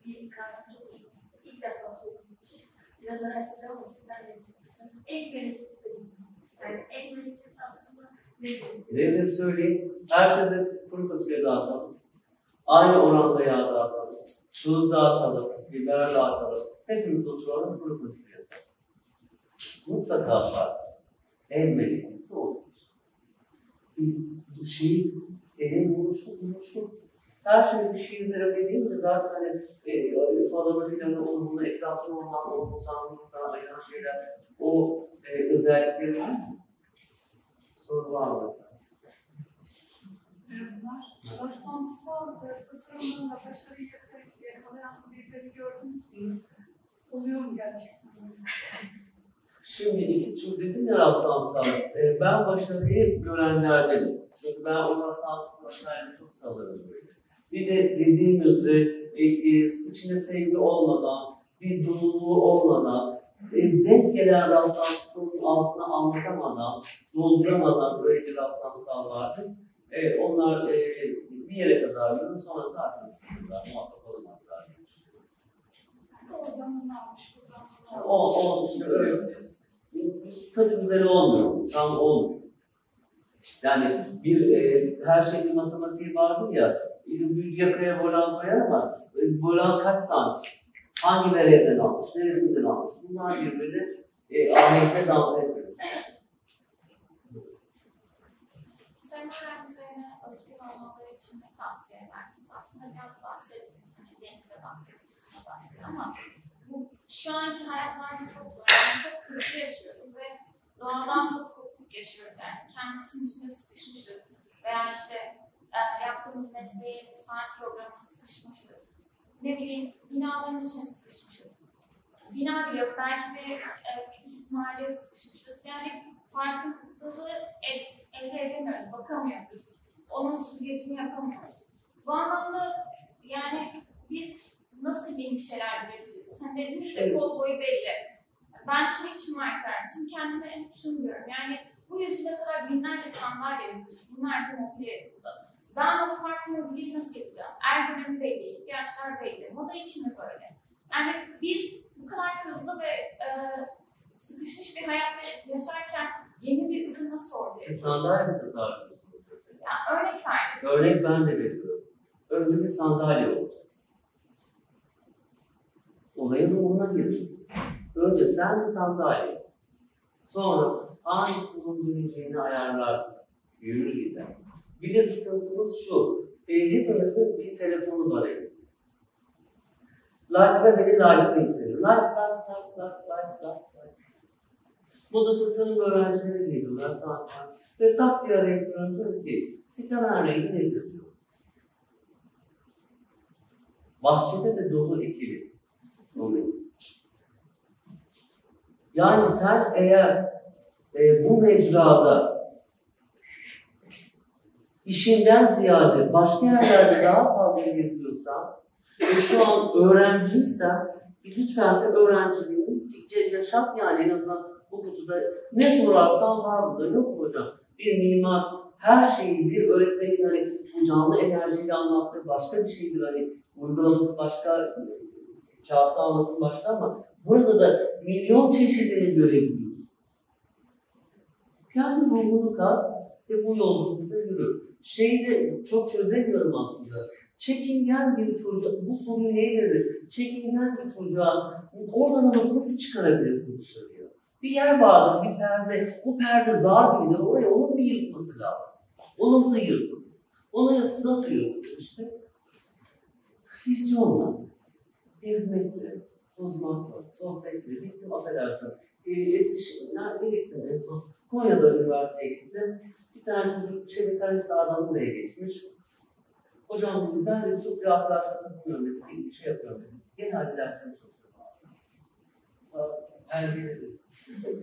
bir kavram gitti. İlk defa olduğum için biraz araştıracağım ama sizden de yapmak istiyorum. En kalitesi dediğiniz. Yani en kalitesi aslında nedir? Nedir söyleyeyim? Herkese kuru fasulye dağıtalım. Aynı oranda yağ dağıtalım. Tuz dağıtalım. Biber dağıtalım. Hepimiz oturalım kuru fasulye yapalım. Mutlaka var. En meleklisi odur. Bir şey, elin vuruşu, vuruşu. Her şey bir şiirde öyle değil mi? Zaten hani e, falanı filanı onu bunu etrafta bundan bundan ayıran şeyler. O e, özellikleri var mı? Soru var mı? Merhabalar. Rastlantısal e, tasarımlarında başarıyı yakalayan birileri gördünüz mü? Oluyor mu gerçekten? Şimdi iki tür dedim ya rastlansal. Ee, ben başarıyı görenlerdenim. Çünkü ben o rastlansal çok salarım. Bir de dediğim üzere e, e, içine sevgi olmadan, bir doluluğu olmadan, denk gelen rastlantısının altına anlatamadan, dolduramadan böyle bir rastlansal vardı. E, onlar e, bir yere kadar yürür, sonra zaten sıkılırlar, muhakkak olamazlar. Oradan bunu almış, buradan almış. O, o işte öyle. Tadı güzel olmuyor, tam olmuyor. Yani bir e, her şeyin matematiği vardır ya, bir yakaya volan koyar ama e, volan kaç santim? Hangi verevden almış, neresinden almış? Bunlar birbirine e, ahenkle dans ediyor. Sen öğrencilerine özgün olmaları için ne tavsiye edersiniz? Aslında biraz bahsettiniz. Hani denize bahsediyor ama şu anki hayatlarda çok zor. Yani çok hızlı yaşıyoruz ve doğadan çok kopuk yaşıyoruz. Yani kendimizin içinde sıkışmışız. Veya işte e, yaptığımız mesleğin saat programına sıkışmışız. Ne bileyim binaların içine sıkışmışız. Bina bile yok. Belki bir e, küçücük mahalleye sıkışmışız. Yani farkındalığı el, elde edemiyoruz, bakamıyoruz. Onun süzgecini yapamıyoruz. Bu anlamda yani biz nasıl yeni bir şeyler üreteceğiz? Hani dediniz ya kol boyu belli. Ben şimdi hiç markarsın kendime hep şunu diyorum. Yani bu yüzyıla kadar binlerce sandalye yapıldı, binlerce mobilya yapıldı. Ben o farklı mobilyayı nasıl yapacağım? Er dönemi belli, ihtiyaçlar belli. Moda için de böyle. Yani biz bu kadar hızlı ve e, sıkışmış bir hayatta yaşarken yeni bir ürün nasıl ortaya Siz sandalye mi tasarlıyorsunuz? Yani örnek verdim. Örnek ben de veriyorum. Önce bir sandalye olacaksın. Olayın ruhuna gireceksin. Önce sen bir sandalye. Sonra hangi döneceğini ayarlarsın. Yürür gider. Bir de sıkıntımız şu. E, hepimizin bir telefonu var elinde. Like'la beni like'layın seni. Like, like, like, like, like, like, like. Moda tasarım öğrencileri geliyorlar zaten. Ve tak diye arayıp diyor ki, sikamen rengi nedir diyor. Bahçede de dolu ekili. Dolu. Yani sen eğer e, bu mecrada işinden ziyade başka yerlerde daha fazla geziyorsan ve şu an öğrenciysen lütfen de öğrenciliğini yaşat yani en azından bu kutuda ne sorarsan var burada yok mu hocam? Bir mimar her şeyi bir öğretmenin hani bu canlı enerjiyle anlattığı başka bir şeydir hani uygulaması başka kağıtta anlatım başka ama burada da milyon çeşidini görebiliyoruz. Kendi ruhunu kat ve bu yolculukta yürü. Şeyi de çok çözemiyorum aslında. Çekingen bir çocuğa, bu soruyu neye verir? Çekingen bir çocuğa oradan alıp nasıl çıkarabilirsin dışarıya? Bir yer vardır, bir perde. Bu perde zar gibidir. Oraya onun bir yırtması lazım. O nasıl yırtılır? O nasıl, yırtılır işte? Vizyonla, hizmetle, Uzman var, sohbet mi? Gittim affedersin. Ee, Eskişehir, nerede gittim en son? Konya'da üniversiteye gittim. Bir tane çocuk Çevik Kayıslar'dan buraya geçmiş. Hocam dedim, ben de çok arkadaşla takılıyorum dedim, bir şey yapıyorum dedim. Genelde dersimi çalışıyorum. Ben dedim,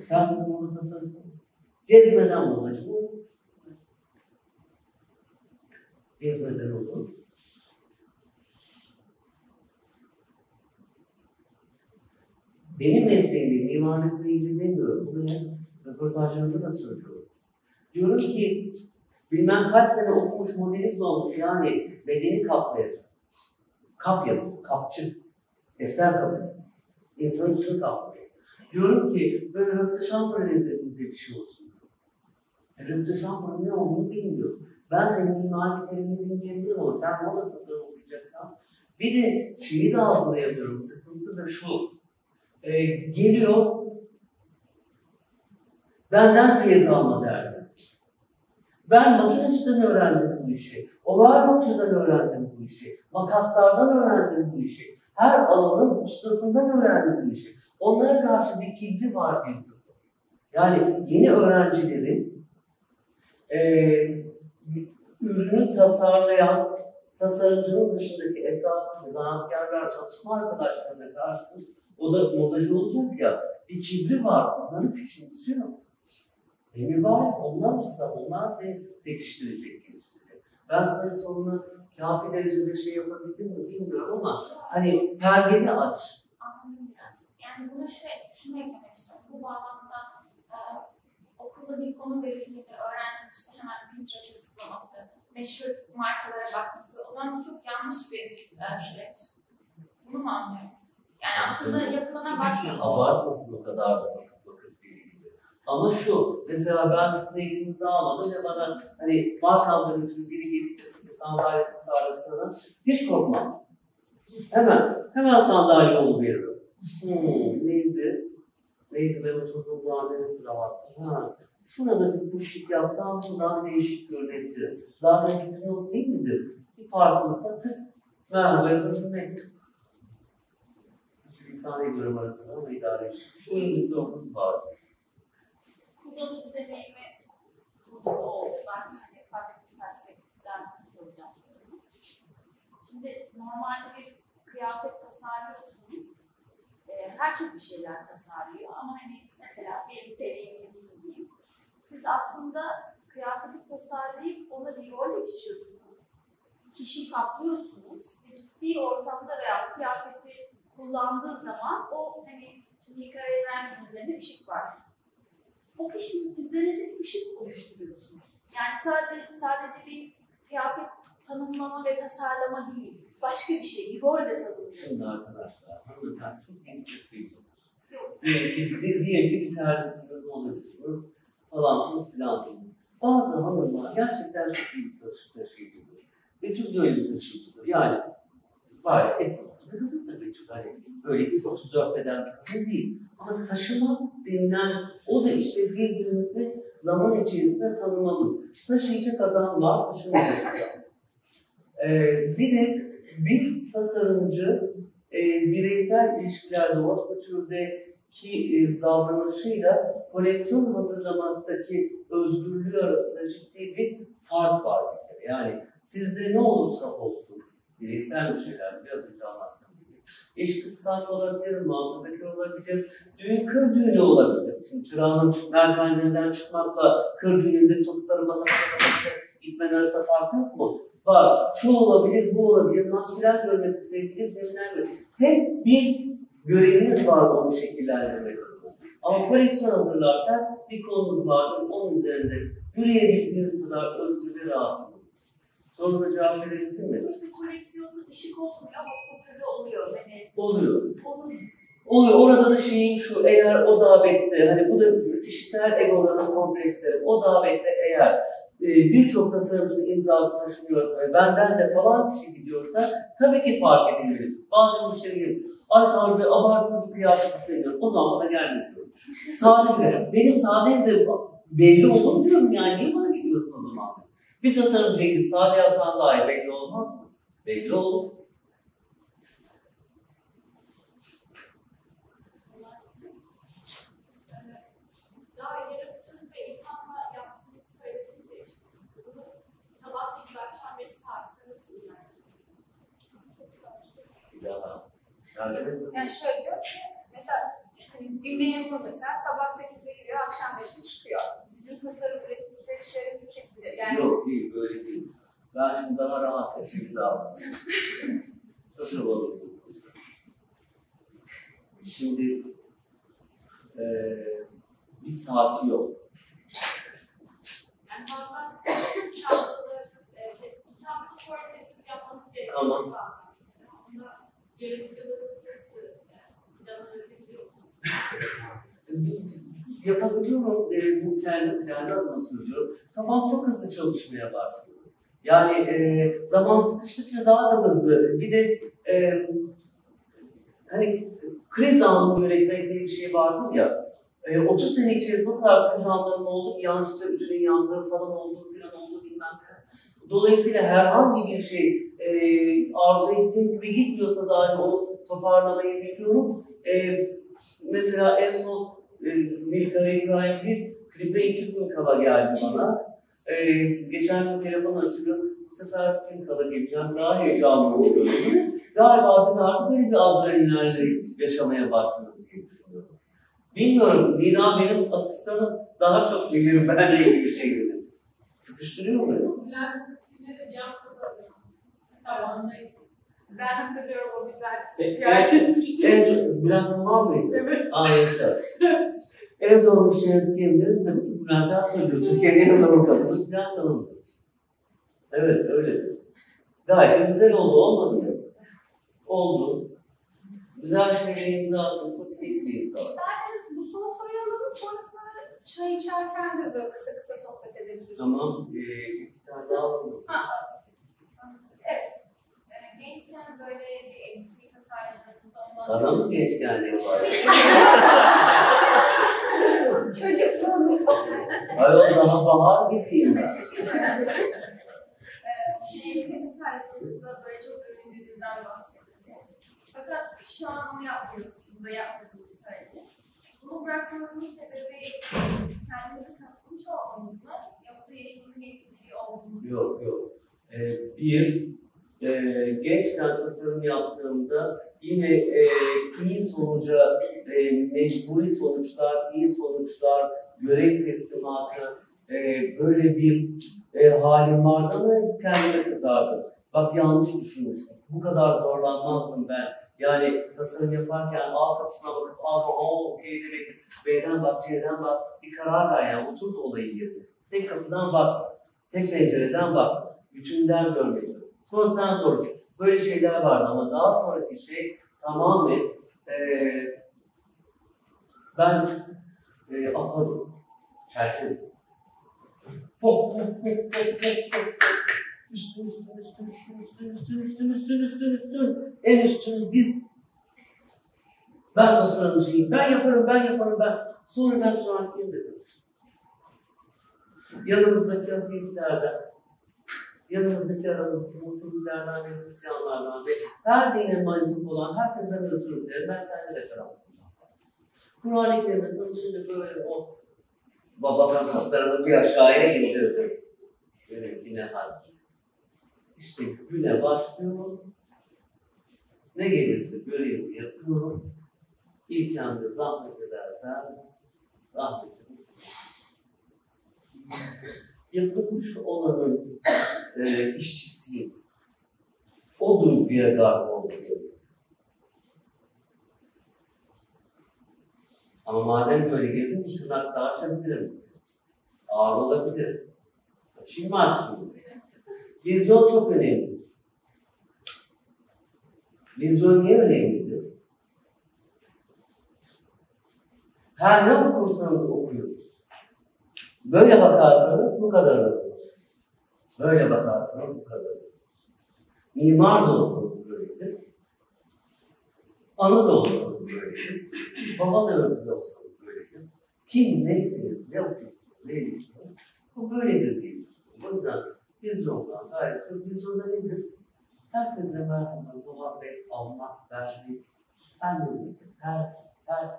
sen dedim moda tasarımcı Gezmeden olur? Gezmeden olur. Benim mesleğimde mimarlıkla ilgili demiyorum. Hep röportajlarımda da söylüyorum. Diyorum ki bilmem kaç sene okumuş modelist olmuş yani bedeni kaplayacak. Kap yapıyor, kapçı. Defter kapıyor. İnsanın üstünü kaplıyor. Diyorum ki böyle röpte şampara lezzetinde bir şey olsun. E, röpte şampara ne olduğunu bilmiyorum. Ben senin mimari terimini bilmeyebilirim ama sen moda tasarım okuyacaksan bir de şeyi de algılayamıyorum. Sıkıntı da şu. E, geliyor benden feyiz alma derdi. Ben makineciden öğrendim bu işi. Overlockçudan öğrendim bu işi. Makaslardan öğrendim bu işi. Her alanın ustasından öğrendim bu işi. Onlara karşı bir kibri var bir zıttı. Yani yeni öğrencilerin e, ürünü tasarlayan tasarımcının dışındaki etrafındaki zanaatkarlar, çalışma arkadaşlarına karşı o da modacı olacak ya bir kibri var. Onları küçümsüyor. E mübarek onlar usta, onlar seni pekiştirecek, geliştirecek. Ben senin sorunu kafi derecede şey yapabildim mi bilmiyorum ama hani perdeni aç. Anladım biraz. Yani buna şöyle, şunu eklemek istiyorum. Bu bağlamda e, okulda bir konu verildiğinde öğrencinin işte hemen Pinterest'e tıklaması, meşhur markalara bakması, o zaman bu çok yanlış bir e, süreç. Bunu mu anlıyorum? Yani aslında yapılana bakmak. Abartmasın o kadar da bakıp bakıp. Ama şu, mesela ben sizin eğitiminizi almadım ve bana hani makamdan ötürü biri gelip de size sandalye tasarlasına hiç korkmam. Hemen, hemen sandalye yolu veririm. Hmm, neydi? Neydi ben oturduğum zaman neresi rahattı? Ha, şurada bir kuşluk yapsam buradan değişik görünebilir. Zaten getirin yok değil midir? Bir farklılıkla tık, merhaba yapabilmek. Şu insani görüm arasında ama idare et. Buyurun bir sorunuz var. Kullanıcı deneyimi konusu oldu. Ben hani farklı bir perspektiften soracağım. Şimdi normalde bir kıyafet tasarlıyorsunuz. Ee, herkes bir şeyler tasarlıyor ama hani mesela benim deneyimlediğim diyeyim. Siz aslında kıyafeti tasarlayıp ona bir rol biçiyorsunuz. Kişiyi kaplıyorsunuz. Gittiği ortamda veya kıyafeti kullandığı zaman o hani şimdi Nikara Evren'in üzerinde ışık var o kişinin üzerine bir ışık oluşturuyorsunuz. Yani sadece sadece bir kıyafet tanımlama ve tasarlama değil. Başka bir şey, bir rol de Şimdi tanımlıyorsunuz. arkadaşlar, hanımefendi çok bir şey Diyelim ki, di- diyelim ki bir terzisiniz, modacısınız, falansınız, filansınız. Bazı hanımlar gerçekten çok iyi bir taşı, taşıyıcıdır. Betül de öyle bir taşıyıcıdır. Yani gayet etkili da Betül. Hani öyle bir 34 beden kadın değil. Ama taşımak denilen o da işte birbirimizi zaman içerisinde tanımamız. Taşıyacak adam var, taşımayacak adam. Ee, bir de bir tasarımcı e, bireysel ilişkilerde o türdeki e, davranışıyla koleksiyon hazırlamaktaki özgürlüğü arasında ciddi bir fark var. Yani sizde ne olursa olsun bireysel bir şeyler biraz önce anlattığım gibi. Eş kıskanç olabilir, muhafazakar olabilir, düğün kır düğünü olabilir. Şimdi çırağının merdivenlerinden çıkmakla kır düğününde topları matematikte gitmen arasında fark yok mu? Var. Şu olabilir, bu olabilir, maskülen görmek isteyebilir, feminen görmek. Hep bir göreviniz var onu şekillendirmek. Ama koleksiyon hazırlarken bir konumuz vardır, onun üzerinde yürüyebildiğiniz kadar özgür ve rahatsınız. Sorunuza cevap verebildim mi? İşte koleksiyonda ışık olmuyor ama türlü oluyor. Hani Oluyor. onun Oluyor. Orada da şeyin şu, eğer o davette, hani bu da kişisel egoların kompleksleri, o davette eğer e, birçok tasarımcının imzası taşınıyorsa ve benden de falan kişi gidiyorsa tabii ki fark edilmeli. Bazı müşterilerim, ay Tanju Bey abartılı bir kıyafet istemiyorum. O zaman bana gelme diyorum. Sade bir Benim sadem de belli olur diyorum yani. Niye bana gidiyorsun o zaman? Bir tasarımcı insan yazsan dahi belli olmaz mı? Belli olur. Yani şöyle diyor ki, mesela hani bir memur mesela sabah 8'de giriyor, akşam 5'te çıkıyor. Sizin tasarım üretim bu şekilde. Yani Yok değil, öyle değil. Ben şimdi daha rahat şey davranıyorum. Çok havalı. Şimdi eee bir saati yok. Yani bazen iki haftada, e, kes- iki hafta sonra kesim yapmanız gerekiyor. Tamam. Onda yöneticileriniz nasıl e, planı üretebiliyor musunuz? Yapabiliyorum, eee, bu kendi, kendi adıma söylüyorum. Kafam çok hızlı çalışmaya başlıyor. Yani eee, zaman sıkıştıkça daha da hızlı. Bir de eee, hani kriz anını yönetmek diye bir şey vardır ya. E, 30 sene içerisinde o kadar kriz anlarım oldu ki yanlışlıkla ödülün yandığı falan oldu filan oldu bilmem ne. Dolayısıyla herhangi bir şey e, arzu ettiğim gibi gitmiyorsa dahi onu toparlamayı biliyorum. E, mesela en son e, Nilkara İbrahim bir klipe iki gün kala geldi bana. E, geçen gün telefon açıyor. Bu sefer bir gün kala geleceğim. Daha heyecanlı oluyorum. Galiba biz artık böyle bir adrenalinlerle yaşamaya başlıyoruz diye düşünüyorum. Bilmiyorum, Nida benim asistanım daha çok bilir benle ilgili şeyleri. Sıkıştırıyor mu? Bülent yine de bir haftada hazırlamıştım. Tavandaydı. Ben hatırlıyorum o güzel E, ziyaret etmiştim. En çok Bülent Hanım var mıydı? Evet. Yaşa. en zor müşteriniz kimdir? Tabii ki Bülent Ersoy'dur. Türkiye'nin en zor kadını Bülent Hanım'dır. Evet, öyledir. Gayet güzel oldu, olmadı mı? Oldu. Güzel şeyler imza attım, çok keyifli imza attım. İsterseniz bu son soruyu alalım, sonrasında da çay içerken de böyle kısa kısa sohbet edebiliriz. Tamam, ee, bir tane daha var mı? Gençken böyle bir elbiseyi tasarladığınızda Adam mı gençkenliği var? Çocukluğumuz. Ayol daha bahar gibiyim ben. Ee, elbise tasarladığınızda böyle çok övündüğünüzden bahsettiniz. Fakat şu an onu yapmıyorsunuz da yapmadığınızı söylediniz. Bunu bırakmanızın sebebi kendinizi kanıtlamış olmanız mı? Yoksa yaşamın getirdiği oldu mu? Yok yok. Ee, bir, e, gençken tasarım yaptığımda yine e, iyi sonuca, e, mecburi sonuçlar, iyi sonuçlar, görev teslimatı, e, böyle bir e, halim vardı ama kendime kızardım. Bak yanlış düşünmüşüm. Bu kadar zorlanmazdım ben. Yani tasarım yaparken A kapısına bakıp A, A okey demek, B'den bak, C'den bak, bir karar ver yani otur olayı yerine. Tek kapıdan bak, tek pencereden bak, bütünden görmek. Sonra sen sor. Böyle şeyler vardı ama daha sonraki şey tamamen eee ben eee apazım, çerkezim. Hop hop hop hop hop hop. Üstün üstün üstün üstün üstün üstün üstün üstün üstün üstün. En üstün biziz. Ben tasarımcıyım. Ben yaparım, ben yaparım, ben. Sonra ben Kur'an-ı Kerim'de tanıştım. Yanımızdaki ateistlerden, yanımızdaki aramızdaki Musevilerden ve Hristiyanlardan ve her dine mensup olan herkesten özür dilerim. Ben kendi referansımdan Kur'an-ı Kerim'e tanışınca böyle o baba kanatlarını bir aşağıya indirdim. Böyle yine hal. İşte güne başlıyorum. Ne gelirse görevimi yapıyorum. İlk anda zahmet edersen rahmetim. Yapılmış olanın e, işçisiyim. O duyguya garip oluyorum. Ama madem böyle girdim, tırnak daha açabilirim. Ağır olabilir. Açayım mı açmayayım? Vizyon çok önemli. Vizyon niye önemlidir? Her ne okursanız okuyunuz. Böyle bakarsanız bu kadar okursunuz. Böyle bakarsanız bu kadar okursunuz. Mimar da olsanız böyledir. Ana da olsanız böyledir. Baba da öğretmen olsanız böyledir. Kim neyseniz, ne okuyorsunuz, ne ediyorsunuz, bu böyledir diye düşünüyorum. O yüzden vizyondan gayet çok vizyonda nedir? Herkese merhamet, muhabbet, almak, vermek, her memleket, her, her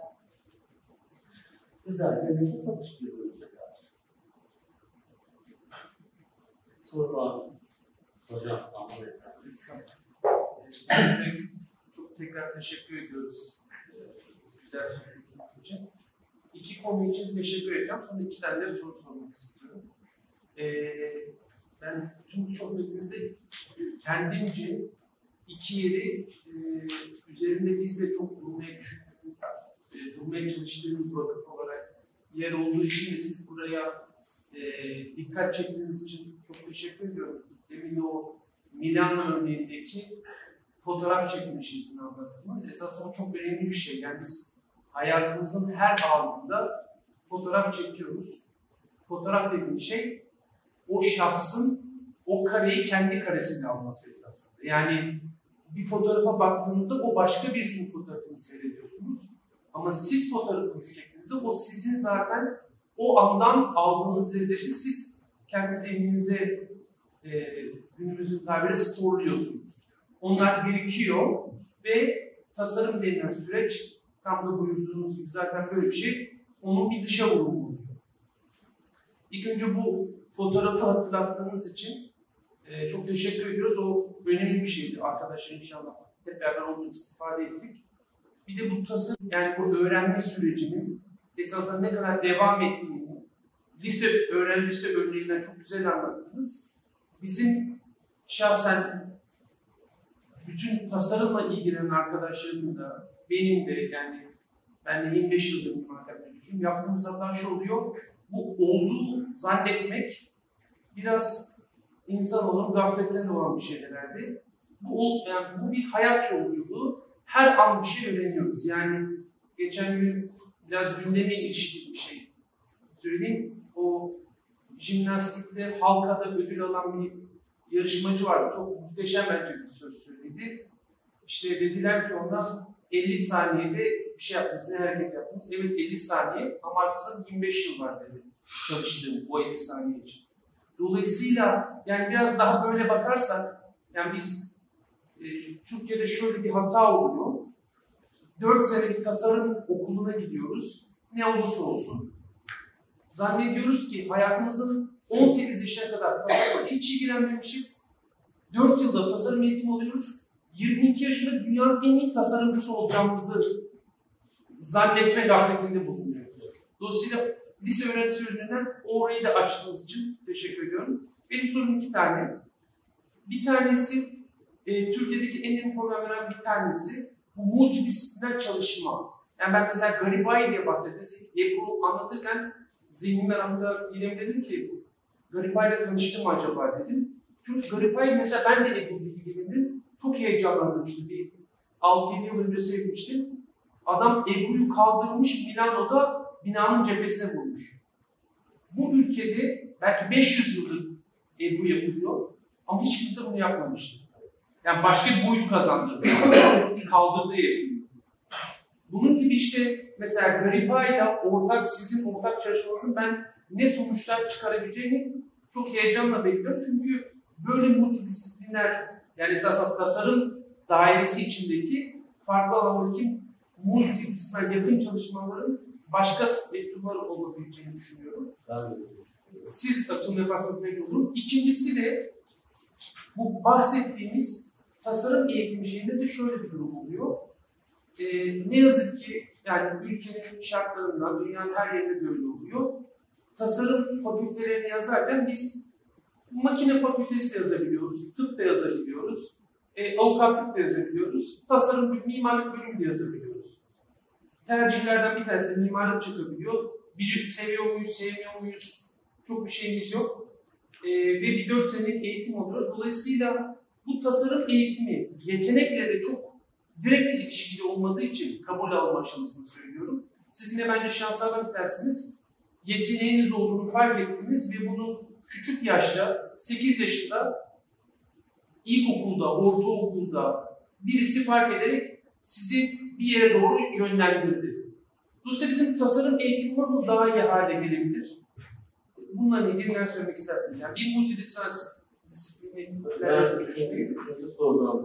güzel bir nefes alış birbirimize karşı. Soru var? Hocam, çok tekrar teşekkür ediyoruz. Ee, Güzel sohbetiniz için. İki konu için teşekkür edeceğim. Sonra iki tane de soru sormak istiyorum. Ee, ben tüm sohbetimizde kendimce iki yeri e, üzerinde biz de çok durmaya düşündüğümüz, e, durmaya çalıştığımız vakıf olarak yer olduğu için de siz buraya e, dikkat çektiğiniz için çok teşekkür ediyorum. Demin de o Milano örneğindeki fotoğraf çekme şeysini anlattınız. Esasında o çok önemli bir şey. Yani biz hayatımızın her anında fotoğraf çekiyoruz. Fotoğraf dediğim şey o şahsın o kareyi kendi karesiyle alması esasında. Yani bir fotoğrafa baktığınızda o başka birisinin fotoğrafını seyrediyorsunuz. Ama siz fotoğrafınızı çektiğinizde o sizin zaten o andan aldığınız lezzeti siz kendi zihninize e, günümüzün tabiri storeluyorsunuz. Onlar birikiyor ve tasarım denilen süreç tam da buyurduğunuz gibi zaten böyle bir şey onun bir dışa vurumu oluyor. İlk önce bu fotoğrafı hatırlattığınız için e, çok teşekkür ediyoruz. O önemli bir şeydi arkadaşlar inşallah. Hep beraber onu istifade ettik. Bir de bu tasarım yani bu öğrenme sürecinin esasında ne kadar devam ettiğini lise öğrencisi örneğinden çok güzel anlattınız. Bizim şahsen bütün tasarımla ilgilenen arkadaşlarımın da benim de yani ben de 25 yıldır mimar mezunuyum. Yaptığımız hata şu oluyor. Bu olduğu zannetmek biraz insanoğlunun gafletten olan bir şey herhalde. Bu, yani bu bir hayat yolculuğu. Her an bir şey öğreniyoruz. Yani geçen gün biraz gündeme ilişkili bir şey söyleyeyim. O jimnastikte halkada ödül alan bir yarışmacı vardı. Çok muhteşem bence bir söz söyledi. İşte dediler ki ona 50 saniyede bir şey yaptınız, ne hareket yaptınız? Evet 50 saniye ama arkasında 25 yıl var dedi çalıştığım o 50 saniye için. Dolayısıyla yani biraz daha böyle bakarsak, yani biz e, Türkiye'de şöyle bir hata oluyor. 4 senelik tasarım okuluna gidiyoruz. Ne olursa olsun. Zannediyoruz ki hayatımızın 18 yaşına kadar tasarımla hiç ilgilenmemişiz. 4 yılda tasarım eğitimi alıyoruz. 22 yaşında dünyanın en iyi tasarımcısı olacağımızı zannetme gafletinde bulunuyoruz. Dolayısıyla lise öğrencisi üzerinden orayı da açtığınız için teşekkür ediyorum. Benim sorum iki tane. Bir tanesi e, Türkiye'deki en önemli problemlerden bir tanesi bu multidisipliner çalışma. Yani ben mesela Garibay diye bahsettim. Ebru anlatırken zihnimden anda dilem dedim ki Garibay'la tanıştım acaba dedim. Çünkü Garibay mesela ben de Ebru bilgilendim. Çok heyecanlanmıştım. Bir 6-7 yıl önce sevmiştim. Adam Ebru'yu kaldırmış Milano'da binanın cephesine vurmuş. Bu ülkede belki 500 yıldır Ebru yapılıyor ama hiç kimse bunu yapmamıştı. Yani başka bir boyut kazandırdı. Kaldırdı Ebru'yu. Bunun gibi işte mesela Garipay'la ortak, sizin ortak çalışmanızın ben ne sonuçlar çıkarabileceğini çok heyecanla bekliyorum. Çünkü böyle multidisipliner yani esasen tasarım dairesi içindeki farklı alandaki multidisipliner yakın çalışmaların başka spektrumlar olabileceğini düşünüyorum. Siz açılım yaparsanız memnun olurum. İkincisi de bu bahsettiğimiz tasarım eğitimi şeyinde de şöyle bir durum oluyor. Ee, ne yazık ki yani ülkenin şartlarından dünyanın her yerinde de öyle oluyor. Tasarım fakültelerini yazarken biz makine fakültesi de yazabiliyoruz, tıp da yazabiliyoruz, e, avukatlık da yazabiliyoruz, tasarım, mimarlık bölümü de yazabiliyoruz. Tercihlerden bir tanesi de mimarlık çıkabiliyor. Bir seviyor muyuz, sevmiyor muyuz? Çok bir şeyimiz yok. E, ve bir dört senelik eğitim oluyor. Dolayısıyla bu tasarım eğitimi yetenekle de çok direkt ilişkili olmadığı için kabul alma aşamasını söylüyorum. Sizin de bence şanslardan bir tanesiniz. Yeteneğiniz olduğunu fark ettiniz ve bunu küçük yaşta, 8 yaşında ilkokulda, ortaokulda birisi fark ederek sizi bir yere doğru yönlendirdi. Dolayısıyla bizim tasarım eğitimi nasıl daha iyi hale gelebilir? Bununla ilgili neler söylemek istersiniz? Yani bir multidisipliner Ben ikinci, ikinci sorudan.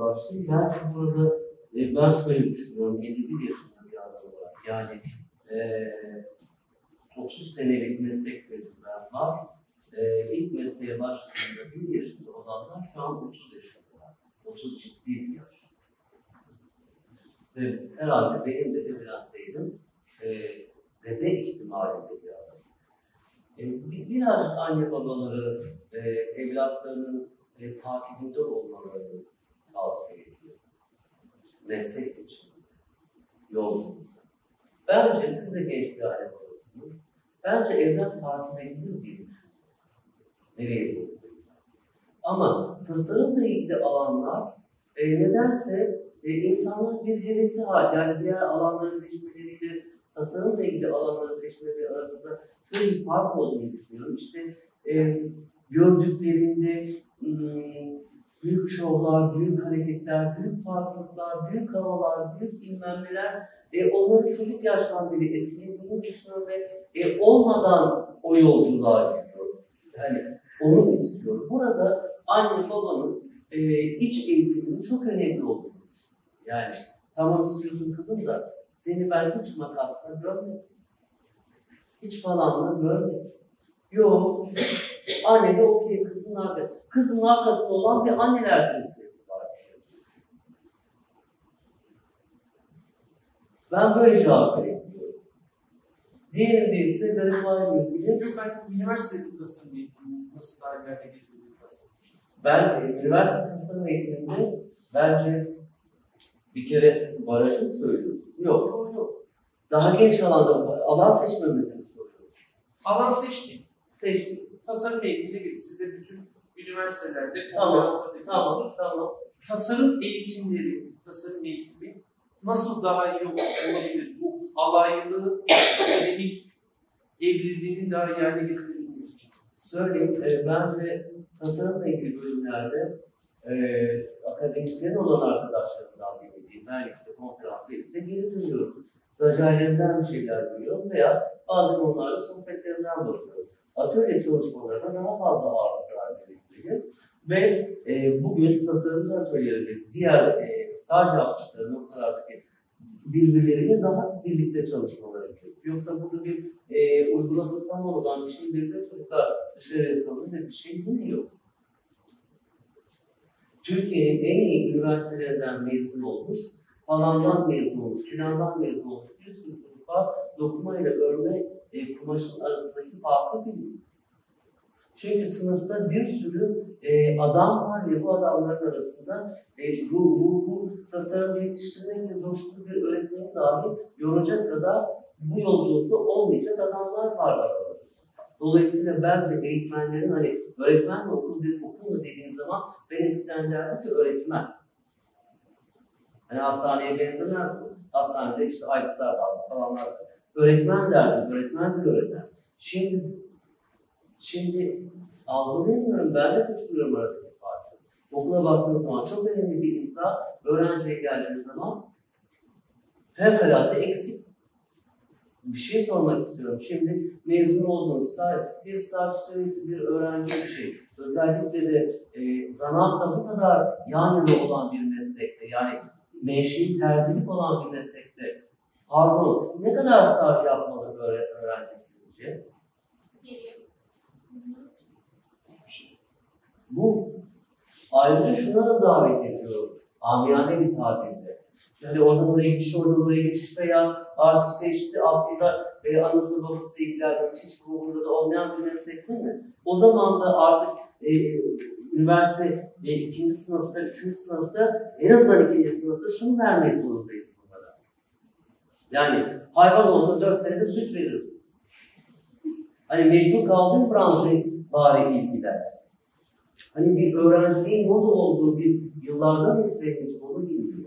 Ben burada e, ben şöyle düşünüyorum. 51 yaşında bir adam olarak. Yani e, 30 senelik meslek tecrübem var. E, ilk mesleğe başladığımda 1 yaşında olanlar şu an 30 yaşında. 30 ciddi bir yaş. ve herhalde benim de evlenseydim e, dede ihtimalinde bir adam. E, bir- biraz anne babaları e, evlatlarının e, takibinde olmalarını tavsiye ediyor. Meslek seçimi, yolculuk. Bence siz de genç bir aile babasınız. Bence evlat takip edilir diye düşünüyorum. Nereye doğru? Ama tasarımla ilgili alanlar e, nedense e, insanların bir hevesi var. Yani diğer alanları seçmeleriyle tasarımla ilgili alanları seçmeleri arasında şöyle bir fark olduğunu düşünüyorum. İşte e, gördüklerinde hmm, büyük şovlar, büyük hareketler, büyük farklılıklar, büyük havalar, büyük bilmem neler e, onları çocuk yaştan beri etkilediğini düşünüyorum ve e, olmadan o yolculuğa gidiyor. Yani onu istiyorum. Burada anne babanın e, iç eğitiminin çok önemli olduğunu düşünüyorum. Yani tamam istiyorsun kızım da seni ben hiç makasla görmedim. Hiç falanla görmedim. Yok. Anne de okey kızın arkasında. Kızın arkasında olan bir anneler silsilesi var. Ben böyle cevap veriyorum. Diğerinde ise garibanla ilgili ben üniversite tasarım eğitimi nasıl daha ileride bahsedeyim. Ben üniversite tasarım eğitiminde bence bir kere barajı mı söylüyorsun? Yok, yok, yok. Daha geniş alanda alan seçmemizi mi soruyorsun? Alan seçtim. Seçtik. Tasarım eğitimine girdik. Siz de bütün üniversitelerde Tamam, Tamam, tamam. Tasarım eğitimleri, tasarım eğitimi nasıl daha iyi olabilir? Bu alaylı akademik evliliğini daha hale getirebilmek için. Söyleyeyim, e, bence tasarımla ilgili bölümlerde e, akademisyen olan arkadaşlarımdan dinlediğim, ben işte konferans verip geri dönüyorum. Stajyerlerimden bir şeyler duyuyorum veya bazen onlarla sohbetlerimden bakıyorum. Atölye çalışmalarına daha fazla ağırlıklar veriliyor. Ve e, bugün tasarımcı atölyeleri diğer e, staj yaptıkları noktalardaki birbirleriyle daha birlikte çalışmaları gerekiyor. Yoksa burada bir e, uygulamasından olan bir şey birlikte çocuklar dışarıya salınır ve bir şey yok. Türkiye'nin en iyi üniversitelerinden mezun olmuş, falandan mezun olmuş, filandan mezun olmuş bir sürü çocuk. Dokuma ile örme e, kumaşın arasındaki farkı bilmiyor. Çünkü sınıfta bir sürü e, adam var ve bu adamların arasında e, ruh, ruhu, tasarım yetiştirmek ve coşkulu bir öğretmeni dahi yoracak kadar bu yolculukta olmayacak adamlar var. Dolayısıyla bence eğitmenlerin hani öğretmen mi okul, okul mu dediğin zaman ben eskiden derdim ki öğretmen. Hani hastaneye benzemez bu. Hastanede işte aygıtlar var falanlar var. Öğretmen derdim, öğretmendir öğretmen. Şimdi Şimdi algılayamıyorum, ben de düşünüyorum aradaki farkı. Okula baktığınız zaman çok önemli bir imza, öğrenciye geldiği zaman fevkalade eksik. Bir şey sormak istiyorum. Şimdi mezun olduğunuz staj, bir staj süresi, bir öğrenci bir şey. Özellikle de e, zanaatla bu kadar yan yana olan bir meslekte, yani menşei terzilik olan bir meslekte, pardon, ne kadar staj yapmalı öğre- öğrenci sizce? Bu ayrıca şuna da davet ediyor. Amiyane bir tabirle. Yani oradan oraya geçiş, oradan oraya geçiş veya artık seçti aslında e, anası babası ilgilenmiş, hiç ruhunda da olmayan bir meslek değil mi? O zaman da artık e, üniversite e, ikinci sınıfta, üçüncü sınıfta, en azından ikinci sınıfta şunu vermek zorundayız bunlara. Yani hayvan olsa dört senede süt verirsiniz. Hani mecbur kaldığın branşı bari ilgilen. Hani bir öğrenciliğin moda olduğu bir yıllardan nispetmiş onu bilmiyor.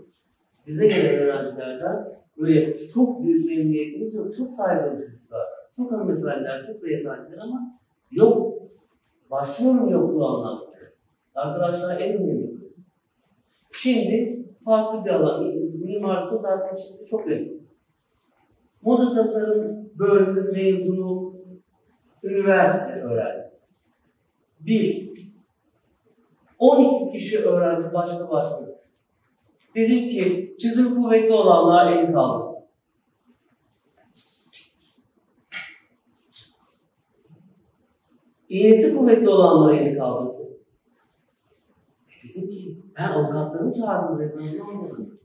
Bize gelen öğrencilerden böyle çok büyük memnuniyetimiz yok. Çok saygılı çocuklar, çok hanımefendiler, çok beyefendiler ama yok. Başlıyorum yokluğu anlatmaya. Arkadaşlar en önemli. Şimdi farklı bir alan. Mimarlıkta zaten çizgi çok önemli. Moda tasarım bölümü mezunu üniversite öğrencisi. Bir, 12 kişi öğrenci başka başka. Dedim ki çizim kuvvetli olanlar elini kaldırsın. İğnesi kuvvetli olanlar elini kaldırsın. Dedim ki ben avukatlarımı çağırdım buraya ben bunu anladım.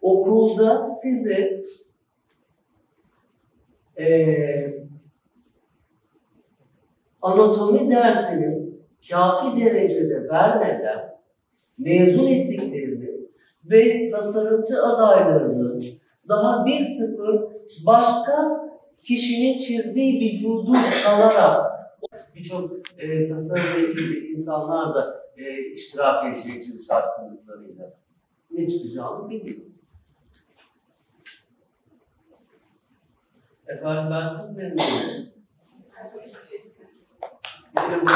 okulda size eee anatomi dersini kafi derecede vermeden mezun ettiklerini ve tasarımcı adaylarının daha bir sıfır başka kişinin çizdiği vücudu kalarak birçok e, ilgili insanlar da e, iştirak edecek aşkınlıklarıyla ne çıkacağını biliyorum. Efendim ben çok memnunum. Bizim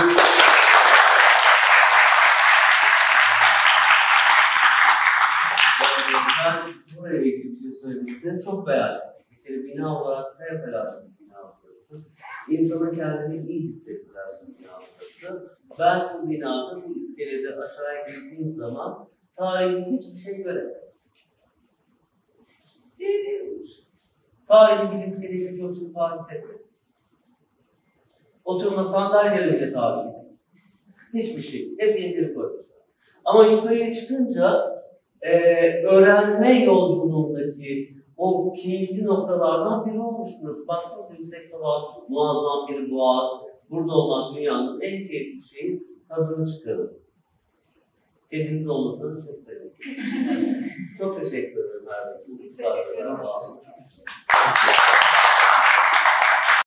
Ben buraya ilgili bir şey söylemek istedim. Çok beğendim. Bir kere bina olarak fevkalade bir bina burası. İnsana kendini iyi hissettiren bina burası. Ben bu binada, bu iskelede aşağıya girdiğim zaman tarihi hiçbir şey göremedim. Değilmiş. Tarihi bir iskeleyi görüşüm Paris etmedim. Oturma sandalyeleri bile değil. Hiçbir şey. Hep indirip koymuşlar. Ama yukarıya çıkınca eee, öğrenme yolculuğundaki o keyifli noktalardan biri olmuş burası. Baksana yüksek tavan, muazzam bir boğaz. Burada olmak dünyanın en keyifli şeyi tadını çıkarın. Kediniz olmasını çok sevindim. çok teşekkür ederim. her teşekkür olun.